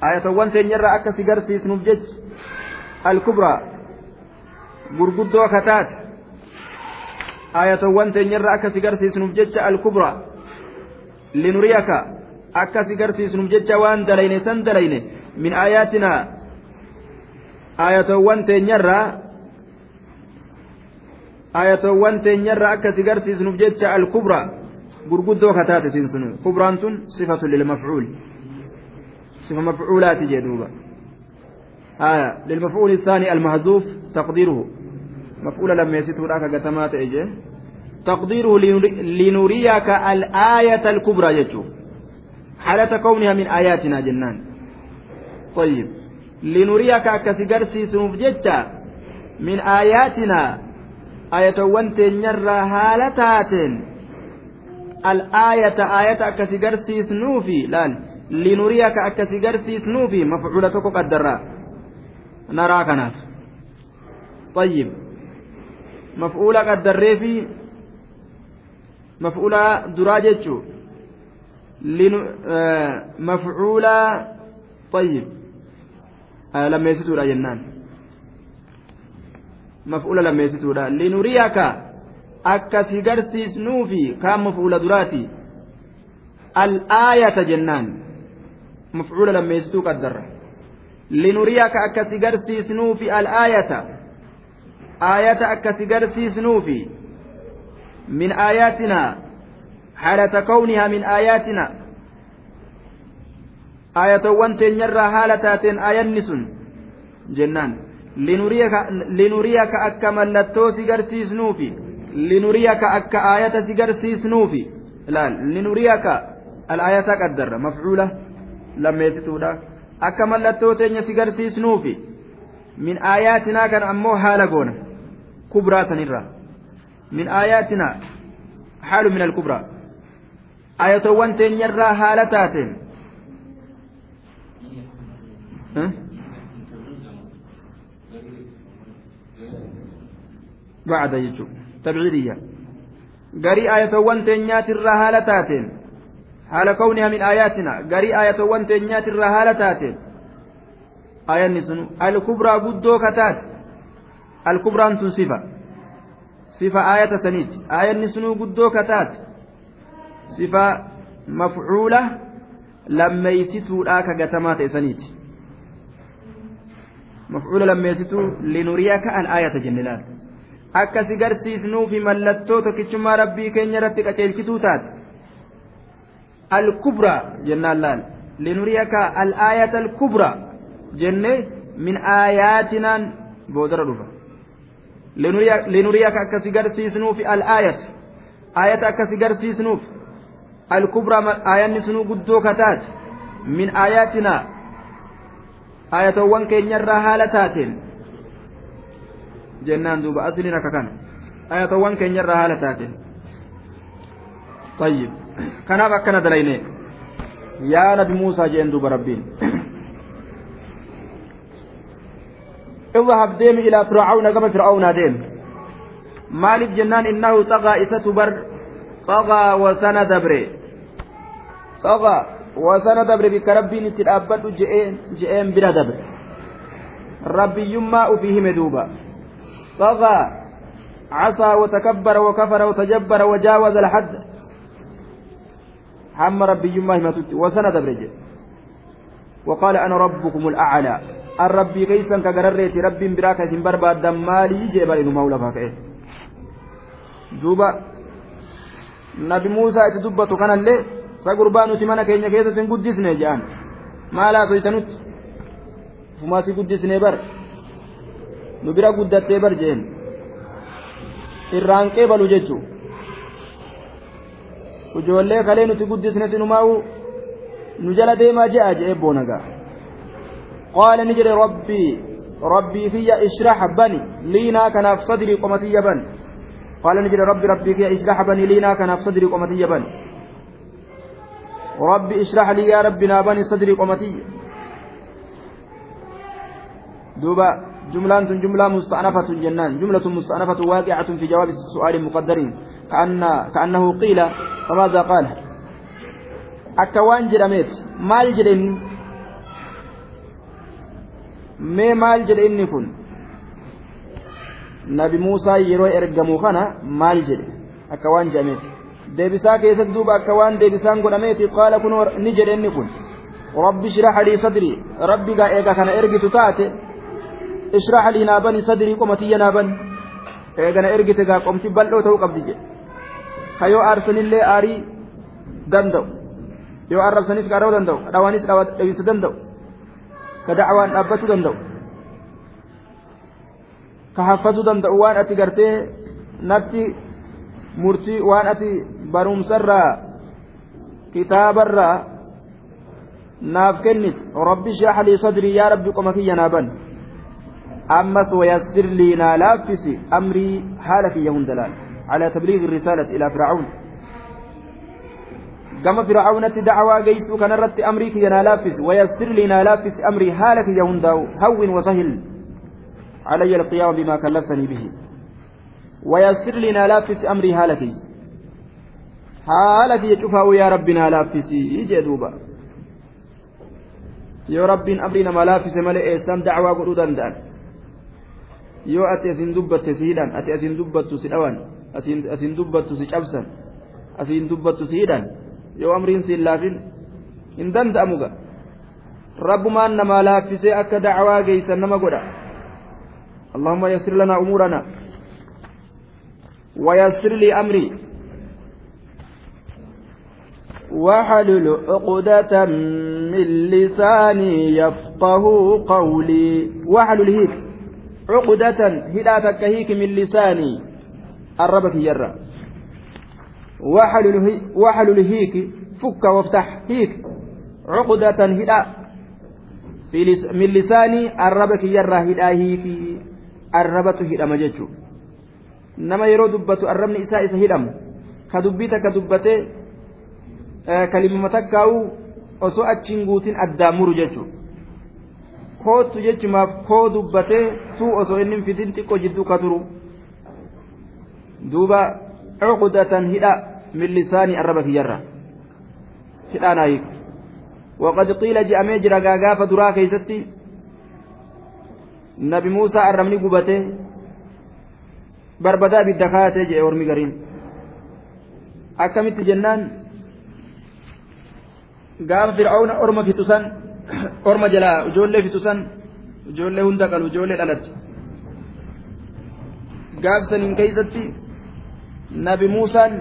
ayatowwan teenyarraa akka si garsiisnuuf jecha alkubraa gurguddoo ka taate ayatowwan teenyarraa akka si garsiisnuuf jecha alkubraa linuriyaka akkasi garsiisnuuf jecha waan dalayne san dalayne min aayaatinaa aayatowwan teenyarraa aayatowwan teenyarraa akkasi garsiisnuuf jecha alkubraa gurguddoo kataate siin sun kubraan tun sifatu lilmafcuul sifa mafcuulaati jee آية. للمفعول الثاني المحذوف تقديره. مفعول لما يسيته لك قتمات إجي تقديره لنريك الآية الكبرى يجو حالة كونها من آياتنا جنان. طيب. لنريك أكسي سنوف من آياتنا. آية وانت نرى هالتات الآية آية أكسي سنوفي. لأن. لنريك أكسي سنوفي. مفعولة قدرا. نرى كناف طيب مفعولة قدر في مفعولة دراجة مفعولا طيب لما يسيتوا جنان maf'uula lammeessituudha linuriyaka akka si garsiisnuufi kaan maf'uula duraati al'aayata jennaan maf'uula lammeessituu qaddarra linuriyaka akka si garsiisnuufi al'aayata aayata akka si garsiisnuufi min aayaatinaa حالة كونها من آياتنا آية وانتين يرى حالة آية sun jennaan linuriyaka akka mallattoo si garsiisnuufi linuriyaka akka aayata si garsiisnuufi laal linuriyaka al'aayata qaddarra mafcuula lammeessituudha akka mallattoo teenya si garsiisnuufi min aayaatinaa kan ammoo haala goona kubraa sanirra. Min aayaatinaa haalu min alkubraa. Ayatowwan teenyarraa haala taateen. بعد يجو تبعيدية قري آية وانتين haala taateen. تاتين haala kawnihaa min aayaatina garii aayatowwan teenyaatirraa haala taate. Aayanni sun alkubraa guddoo kataate alkubraan tun sifa. Sifa aayata saniiti. Aayanni sunuu guddoo kataate sifa mafcuula lammeeysituudhaa kagatamaa ta'e saniiti. مفعول لميسيتو لنريك الآية جنلال akkasi garsiisnuu fi mallattoo tokkichummaa rabbii keenya irratti qaceelchituu taate. الكبرى جنان لال لنريك الآية الكبرى جنة من آياتنا بودر رفا لنريك أكسجر سيسنوف الآية آية أكسجر سيسنوف الكبرى آية نسنو قدو كتات من آياتنا آية وانكين يرى هالتاتين جنان دوب أسلنا ككان آية وانكين يرى هالتاتين طيب كان أكنا دليني يا نبي موسى جين دوبا ربين اذهب ديم إلى فرعون كما فرعون ديم مالك جنان إنه طغى إسة بر طغى وسن دبره طغى وسن دبره بك ربي نتلابد جئين بلا دبر ربي يما فيه مدوبا طغى عصى وتكبر وكفر وتجبر وجاوز الحد hamma rabbiyyummaa himatutti wasana dabre jedhe وقال أنا ربكم الأعلى الرب كيسا كغررت رب براك سنبر بعد مالي جبل المولى فكيه دوبا نبي موسى تدبت كان اللي سقربان تمنى كين كيسا سنقدسنا جان ما لا تيتنت فما سيقدسنا بر نبرا قدت بر جين irraanqee balu jechuudha ijoollee kalee nuti guddisne sinumaa'u nu jala deemaa je'a je'ee boonagaa qaala ni jedhe rabbii rabbii kiyya ishrax bani liinaa kanaaf sadrii qomatiyya bani قال نجد ربي ربي كي اشرح بني لينا كان في صدري قمتي بني ربي اشرح لي يا ربي نابني صدري قمتي دوبا جملة جملة مستأنفة جنان جملة مستأنفة واقعة في جواب سؤال مقدرين كأن كأنه قيل فماذا قال. أكوان جرميت مال جرين ما مال جرين نكون nabi Muusaa yeroo ergamu kana maal jedhe akka waan jedhameeti deebisaa keessatti duuba akka waan deebisaan godhameeti qaala kun ni jedhe inni kun rabbi shirax lii sadrii rabbi gaa eega kana ergitu taate ishrax lii naabani sadrii qomatiyya naabani eegana ergite gaa qomti bal'oo ta'uu qabdi jedhe ka yoo aarsanillee aarii danda'u yoo arrabsanis arrabuu danda'u dhawaanis dhawisa danda'u ka dacwaan dhaabbachuu danda'u ka haffazuu danda'u waan ati gartee natti murtii waan ati barumsarraa kitaabarraa naaf kennit rabbi shrax lii sadrii yaa rabbi qoma kiyya naa ban ammas wayassir lii naa laaffisi amrii haala kiyya hundalaal على تبليغ الرسالة إلى فرعون. كما فرعون دعوى جيسو كان رت أمريك ينالافس ويسر لي نالافس أمري هالك يهنداو هون وسهل علي القيام بما كلفتني به. ويسر لنا لافس أمري هالتي هالتي يشوفها يا ربنا لافسي يجي دوبا يا رب أمرنا ما لافس ملئ إسان دعوة قلودا دان. yoo ati asiin dubbatte si hidhan ati asiin dubbattu si dhawan asiin dubbattu si cabsan asiin dubbattu si hidhan yoo amriin si hin laafin hin danda'amu ga rabbumaan namaa laaffisee akka dacwaa geeysan nama godha اللهم يسر لنا أمورنا ويسر لي أمري وحلل عقدة من لساني يفقه قولي وحلل هيك عقدة هداتك هيك من لساني الرب في يرى وحل الهيك فك وافتح هيك عقدة هدا من لساني الرب في يرى هدا هيك الربة هدا مججو nama yeroo dubbatu arrabni isaa isa hidhamu ka dubbii takka dubbatee kalimama takkaa'u osoo achiin guutin addaa muru jechuudha kootu jechumaaf koo dubbatee tuu osoo inni fidin xiqqoo jidduu ka turu. Duuba cuqudatan hidha min lisaanii arraba kiyyarra hidhaanaa hiiku waqad qiila je'amee jira gaagaafa duraa keeysatti nabi muusaa arrabni gubate barbadaa ibidda kaatee jedhe ormi gariin akkamitti jennaan gaafa fir'aawna orma fixusan orma jalaa ijoollee fixusan ijoollee hunda qalu ijoollee dhalatti gaaf saniin keeysatti nabi muusaan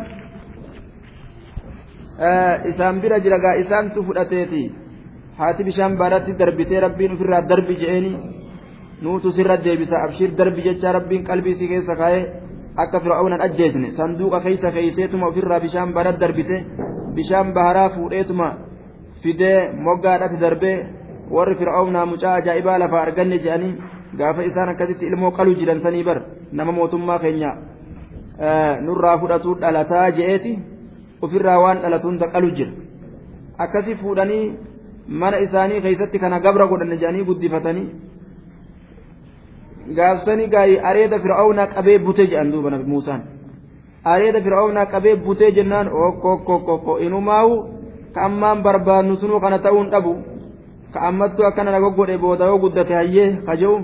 isaan bira jira gaa isaantu fudhateeti. Haati bishaan baadhatti darbitee rabbiin ofirraa darbi je'eeni nuutu sirra deebisa. Abshir darbi jecha rabbiin qalbii si keessa kaa'ee akka fir'aawnan ajjeesne. Sanduuqa keessa keeyseetuma ofirraa bishaan barat darbite. Bishaan baharaa fuudheetuma fidee moggaadhatti darbee warri fir'aawnaa mucaa ajaa'ibaa lafaa arganne jedhanii gaafa isaan akkasitti ilmoo qaluu jiran sanii bar. Nama mootummaa keenya nurraa fudhatuu dhalataa je'eeti ofirraa waan dhalatu hunda qalu jira. Akkasi fuudhanii mana isaanii keeysatti kana gabra godhanne jedhanii guddifatanii gaafsanii gaayii areeda fir'aawnaa qabee butee jedhan duuba nabi muusaan. Areeda fir'aawnaa qabee butee jennaan okkokkokko inumaawu ka ammaan barbaannu sunuu kana ta'uun dhabu ka ammattuu akkana naga godhe booda yoo guddate hayyee ka jedhu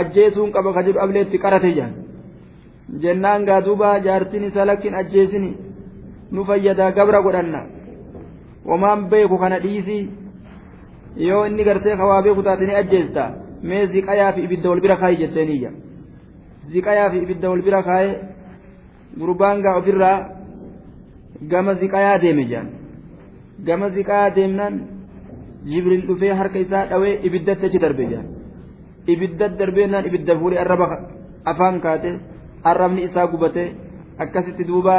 ajjeesuun qaba ka jedhu ableetti qarate jedhan jennaan gaa duuba jaartiin isaa lakkin ajjeesini nu fayyadaa gabra godhanna. Wamaan beeku kana dhiisii yoo inni gartee kawaa beeku taate ni ajjeesta. Mee ziqayaa fi ibidda wal bira kaayi jetteeniyya ziqayaa fi ibidda wal bira kaaye gurbaan gaa ofirraa gama ziqayaa deeme jedhan gama ziqayaa deemnaan jibriil dhufee harka isaa dhawee ibiddatti achi darbe jedhan ibiddat darbeenaan ibidda fuudhee arraba afaan kaate arrabni isaa gubate akkasitti duuba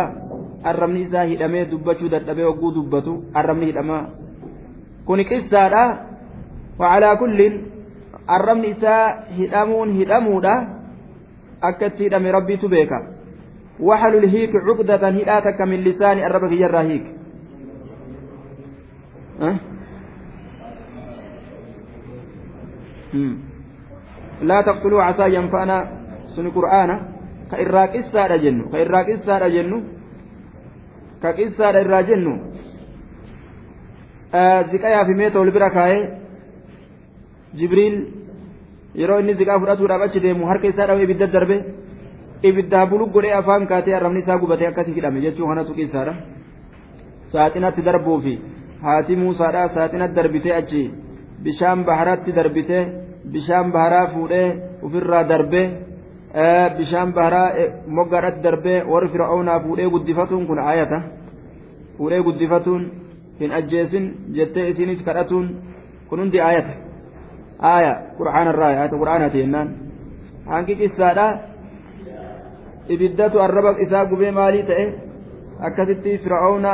arrabni isaa hidhamee dubbachuu dadhabee hogguu dubbatu arrabni hidhamaa kuni qissaadha wacalaa kulliin arrabni isaa hidhamuun hidhamuudha akka itti hidhame rabbiitu beeka waxalul hiiki cuqdatan hidhaa takka min arraba kiyyarraa hiik لا تقتلوا عسى ينفعنا سن قرآن كإرا قصة جنو كإرا قصة جنو كقصة إرا جنو ziqayaa fi meeta wal bira kaa'ee jibriil yeroo inni ziqaa fudhatuudhaaf achi deemu harka isaa dhawee ibidda darbe ibiddaa bulu godhee afaan kaatee arrabni isaa gubatee akkasii hidhame jechuun kanatu qisaadha saaxinatti darbuu fi haati muusaadha saaxinatti darbitee achi bishaan baharatti darbitee bishaan baharaa fuudhee ofirraa darbee bishaan baharaa moggaadhatti darbee warri fir'aawnaa fuudhee guddifatuun kun ayata fuudhee guddifatuun hin ajjeesin jettee isinis kadhatuun kun hundi ayata aya qur'aanarraa ayata qur'aanaati jennaan. Hanqi qissaadha. Ibiddatu arraba isaa gubee maalii ta'e? Akkasitti fir'aawna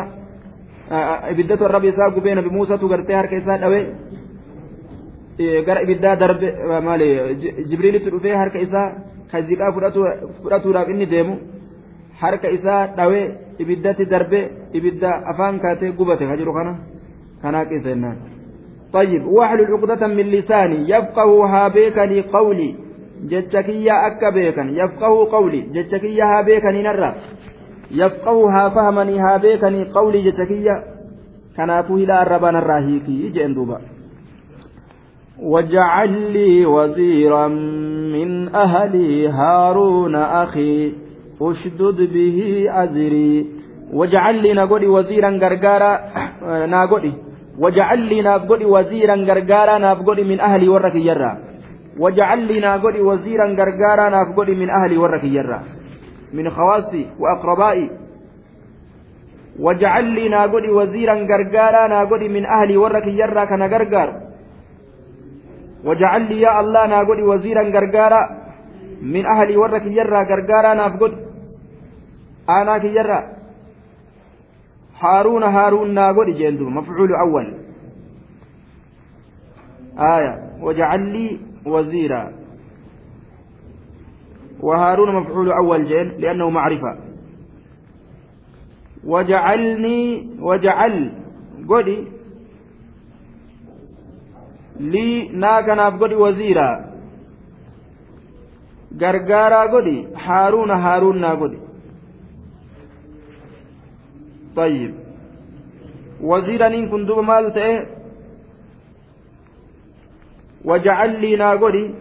ibiddatu arraba isaa gubee nabi muusatu gartee harka isaa dhawee gara ibiddaa darbe maali jibriilitti dhufee harka isaa kaziqaa fudhatuudhaaf inni deemu harka isaa dhawee ibiddatti darbee ibidda afaan kaatee gubate ka jiru kana kanaa qeessa jennaan. طيب واحلل عقدة من لساني يفقه ها بيكني قولي جتكيا أكا بيكن يفقه قولي جتكيا ها بيكني نرى يفقه ها فهمني ها بيكني قولي جتكيا كنافه لا الربان الراهيكي جئن دوبا واجعل لي وزيرا من أهلي هارون أخي أشدد به أزري. واجعل لي نقولي وزيرا غرغارا نقولي واجعل لي نقولي وزيرا غرغارا نقولي من أهلي ورك يرى واجعل لي نقولي وزيرا غرغارا نقولي من أهلي ورك يرى من خواصي وأقربائي. واجعل لي نقولي وزيرا غرغارا نقولي من أهلي ورك يرى كان غرغار. واجعل لي يا الله ناقولي وزيرا غرغارا من أهلي ورك يرى غرغارا نافقد. أنا كيرى هارون هارون ناقولي جندو مفعول أول. آية. واجعل لي وزيرا. وهارون مفعول أول جين لأنه معرفة. وجعلني وجعل قولي lii naa kanaaf godhi waziiraa gargaaraa godhi haaruuna haaruun naa godhi. طيب وزيرانين كن دوب مال تأه وجعل لي ناغودي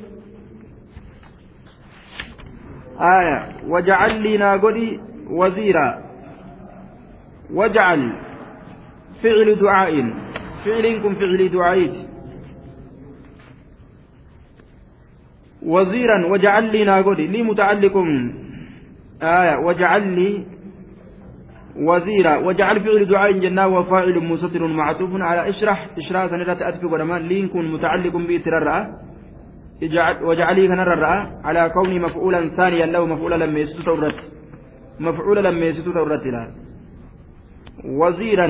آية وجعل لي ناغودي وزيرا وجعل فعل دعاء فعل كن فعل دعائي وزيرا وجعل لي ناغودي لي متعلق آية. وجعل لي وزيرا. وجعل فعل دعاء جنة وفاعل مستتر معطوف على إشرح. اشرح سنرات أتفق ولما لين كن متعلق بإترار وجعلي كان الرأى على كون مفعولا ثانيا له مفعولا لما يستطرت مفعولا لما يستطرت له وزيرا.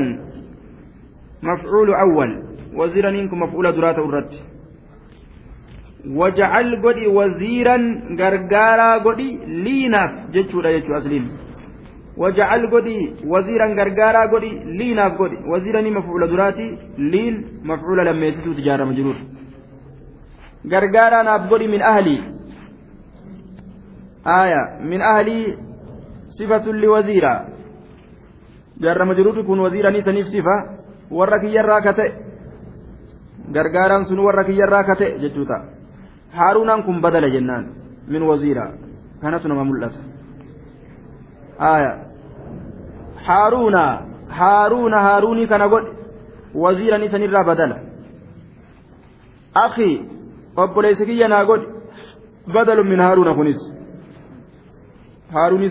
مفعول أول. وزيرا إنكم مفعول درات الرت wajacal godhi waziiran gargaaraa godhi liinaaf jechuudha jechuu asliin wajacal godhi waziiran gargaaraa godhi liinaaf godhi waziiranii mafcuula duraati liin mafcuula lammeessituuti ijaarama jiruudha gargaaraa naaf godhi min ahlii آية من أهلي صفة لوزيرا جرم جروت كن وزيرا نيسانيف صفة ورك يرى كتئ gargaaraan sun warra kiyyarraa kate jechuuta haaruunaan kun badala jennaan min waziira kanatu nama mul'ata aya haaruuna haaruuna haaruunii kana godhe waziiran isanirraa badala akhi obboleessi kiyya naa godhe badalu min haaruuna kunis haaruunii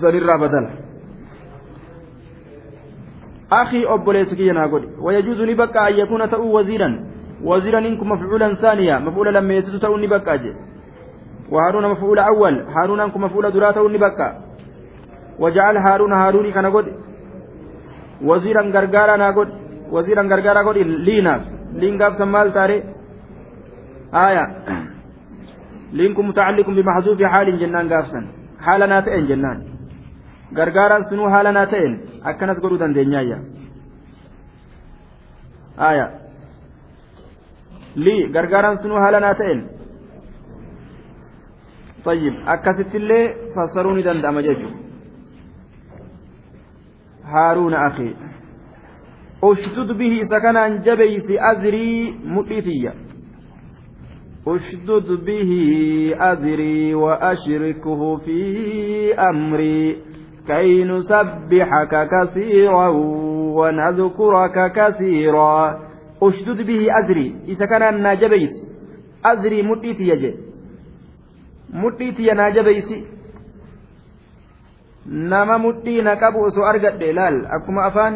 sanirraa badala akhi obboleessi kiyya naa godhe wayajuuzu ni bakka an yakuuna ta'uu waziiran وزيرا إنكم مفعولا ثانيا مفعولا لما يسد توني بكا وهارون مفعول أول هارون أنكم مفعول درا توني بكا وجعل هارون هاروني كان قد. وزيرا غرغارا ناقد وزيرا غرغارا قد ليناف لين قاف سمال تاري. آية. لينكم متعلق بمحذوف حال جنان قافسا حالنا تئن جنان. غرغارا سنو حالنا تئن. أكنس قدو دندنيايا آية. li gargaaraan sunuu haala naa ta'een. طيب akkasittillee fassaruu ni danda'ama jechuudha haaruuna akhi ushdud bihi isa kanaan jabeysi azrii mudhii tiyya. Ushdud bihi azrii wa ashrikhu fi amrii kay nusabbixaka kasiiran wanadkuraka kasiiraa ushdud bihi azrii isa kanaan naa jabeeysi azrii mudhii tiyya jedhe mudhii tiyya naa jabeeysi nama mudhii na qabu osoo argadhe laal akkuma afaan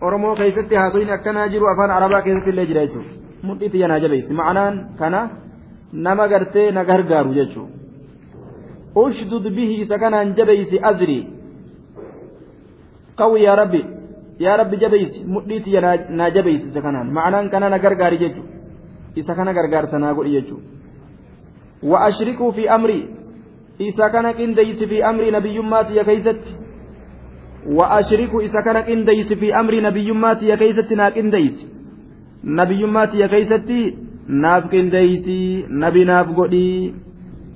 oromoo keessatti haasoyin akkanaa jiru afaan arabaa keessatti illee jira jechuudha mudhii tiyya naa jabeeysi ma'anaan kana nama gartee na gargaaru jechuudha ushdud bihi isa kanaan jabeeysi azrii qawi yaa rabbi yaa rabbi jabeeysi mudhiiti naa jabeeysi isa kanaan. Ma'anaan kana na gargaari jechuudha isa kana gargaarsa naa godhi jechuudha wa ashrikuu fi amrii isa kana qindeeysi fi amrii nabiyyummaa tiyya keeysatti. Wa ashriku isa kana qindeeysi fi amrii nabiyyummaa tiyya keeysatti naa qindeeysi nabiyyummaa tiyya keeysatti naaf qindeeysi nabi naaf godhii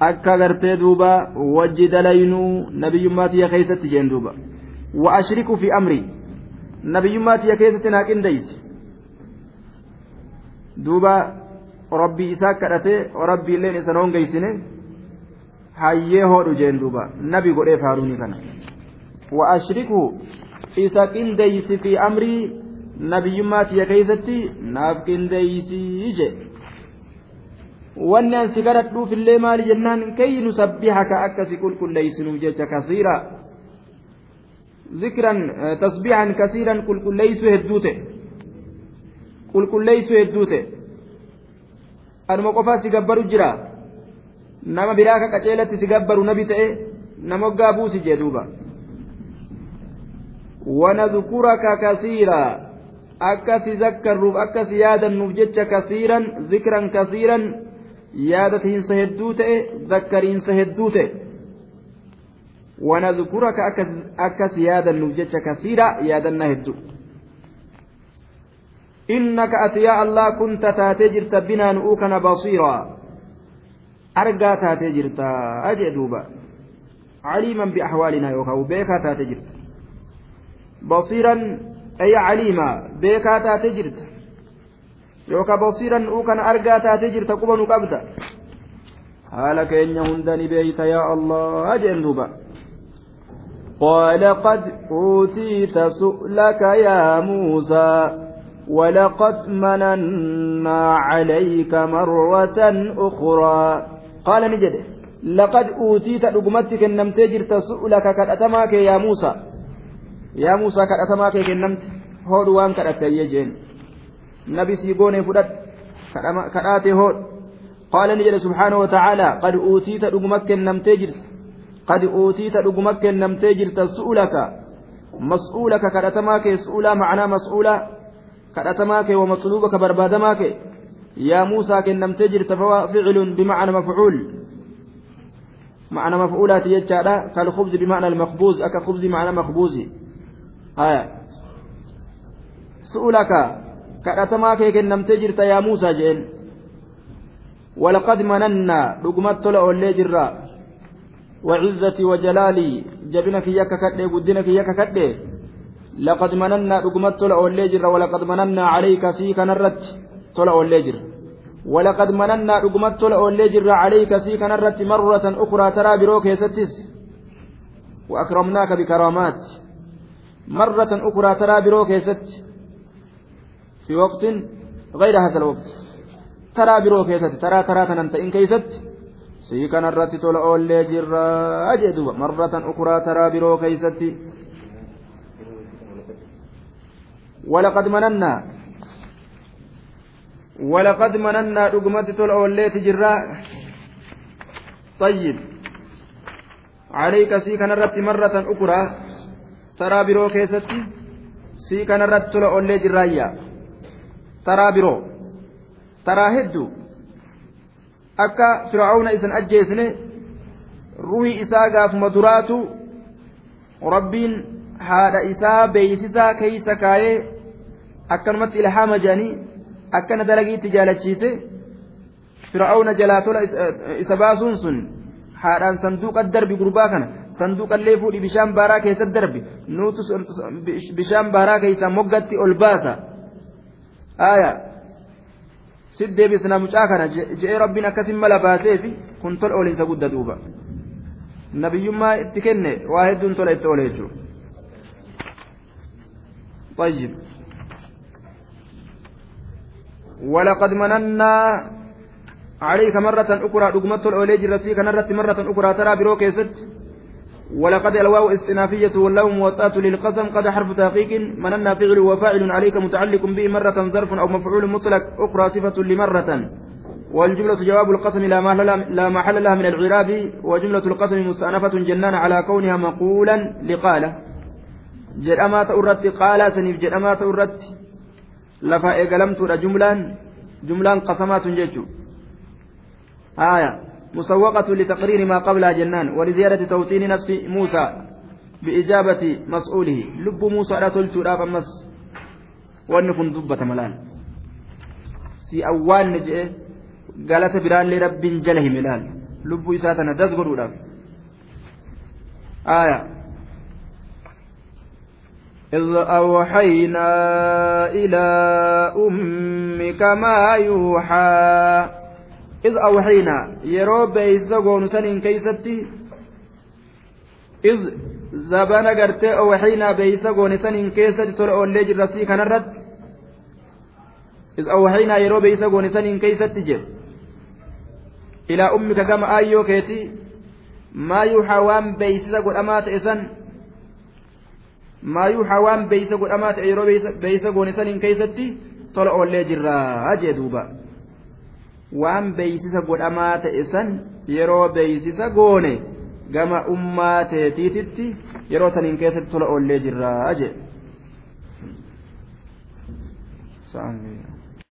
akka gartee duuba wajji dalaynuu nabiyyummaa tiyya keeysatti jeen duuba. Wa ashriku fi amrii nabiyyummaa tiyya keessatti naa qindeeyse. Duuba rabbii isaa kadhatee rabbii illeen isa hongeysine hayyee hoodhu jeen duuba. Nabi godheef haaruunii kana. Wa ashrikhu isa qindeeysi fi amrii nabiyyummaa tiyya keeysatti naaf qindeeysii je wanni an si kadhadhuuf illee maali jennaan? Kay nusabbihaka akka si qulqulleeysinuuf jecha kasiira ذكرا تسبيحا كثيرا قل قل ليسوا هدوته قل قل ليسوا هدوته gabbaru jira nama biraa ka qaceelatti si gabbaru nabi ta'e nama oggaa buusi jee duuba wanadkuraka kasiira akka si zakkarruuf akka si yaadannuuf jecha kasiiran zikran kasiiran yaadatiinsa hedduu ta'e zakkariinsa hedduu ta'e ونذكرك أكس يادا نوجتش كثيرا يادا نهدو. إنك أتيا الله كنت تاتجرت بنا نؤكنا بصيرا. أرقى تاتجرت أجدوبا عليما بأحوالنا يوكا بيكا تاتجرت بصيرا أي عليما بيكا تاتجرت يوكا بصيرا نؤكنا أرقى تاتجرت قبا نقبت haala keenya hunda ni beeyta yaa allah duuba قال قد أوتيت سؤلك يا موسى ولقد مننا عليك مرة أخرى قال نجد لقد أوتيت رقمتك النمت جرت سؤلك كالأتماك يا موسى يا موسى كالأتماك النمت هود وان كالأتي يجين نبي سيقوني فدت كالآتي هود قال نجد سبحانه وتعالى قد أوتيت رقمتك النمت جرت قد أوتيت رقمك نمتي جرت سؤلك. مسؤولك كرتماك سؤلا معنى مسؤولا. كرتماك ومطلوبك بربادماك. يا موسى كنمتي جرت فعل بمعنى مفعول. معنى مفعولات يجعل كالخبز بمعنى المخبوز أكا خبز بمعنى مخبوز. آية. سؤلك كرتماك كنمتي جرت يا موسى جين ولقد مننا رقمت لأولي جرّا. وعزتي وجلالي جبنك يك كدي قدنك يك كدي لقد مننا رقمت طلع والليجر ولقد مننا عليك فيك نرت طلع والليجر. ولقد مننا رقمت طلع والليجر عليك فيك نرت مرة أخرى ترى بروك يستس وأكرمناك بكرامات. مرة أخرى ترى بروك يست في وقت غير هذا الوقت. ترى بروك يست ترى ترى تننت إن كيست sii kanarratti tola oollee jirraa jee duba marratan ukuraa taraa biroo keeysatti. ولقد مننا ولقد مننا رقمت تول أوليت جراء طيب عليك سي كان رت مرة أخرى ترى برو كيستي سي كان رت تول أولي جرايا ترى برو ترى هدو akka fir'aawna isan ajjeesne ruhi isaa gaafuma duraatu rabbiin haadha isaa beeysisaa keeysa kaayee akkanumatti ilhaama jedhanii akkana dalagiitti jaalachiise fir'aawna jalaa tola isa baasuun sun haadhaan sanduuqa darbi gurbaa kana sanduuqallee fuudhi bishaan baaraa keessatti darbi nuutu bishaan baaraa keessaa moggatti ol baasa sit deebisna mucaa kana je'ee rabbiin akkasin mala baaseefi kun tola oliinsa gudda duuba nabiyyummaa itti kenne waa hedduun tola itti ole jechuudha. طيب ولقد مننا عليك مرة أخرى رقمت الأوليج الرسول كان مرة أخرى ترى بروكيست ولقد الواو استنافية واللام موطأة للقسم قد حرف تحقيق مننا فعل وفاعل عليك متعلق به مرة ظرف أو مفعول مطلق أخرى صفة لمرة. والجملة جواب القسم لا محل لها من العراب وجملة القسم مستأنفة جنان على كونها مقولا لقالة تأرت قال سنيف جرأما تأرت لفا إيقلمت جملان جملان قسمات جيتشو. آية. مسوقة لتقرير ما قبلها جنان ولزيادة توطين نفس موسى بإجابة مسؤوله. لب موسى لا تلتو لا فمس. وأن كن دبة ملال. سي أوان نجئ. قالت بران لرب جله ملال. لب إساتنا دزغر آية. إذ أوحينا إلى أمك ما يوحى. iz awxiinaa yeroo beeysa goonu saniin keeysatti iz zabana gartee awxiinaa beeysa goone saniin keessatti tola oollee jirra sii kanarratti iz awxiinaa yeroo beeysa goone saniin keeysatti jedhu ilaa ummika gama aayyoo keetii maa yuuxaa waan beeysisa godhamaa ta'e san maa yuuxaa waan beeysa godhamaa ta'e yeroo beeysa goone saniin keeysatti tola oollee jirraa jee waan beeysisa godhamaa ta'e san yeroo beeysisa goone gama ummaa teetiititti yeroo saniin keessatti tola oollee jirraa jee.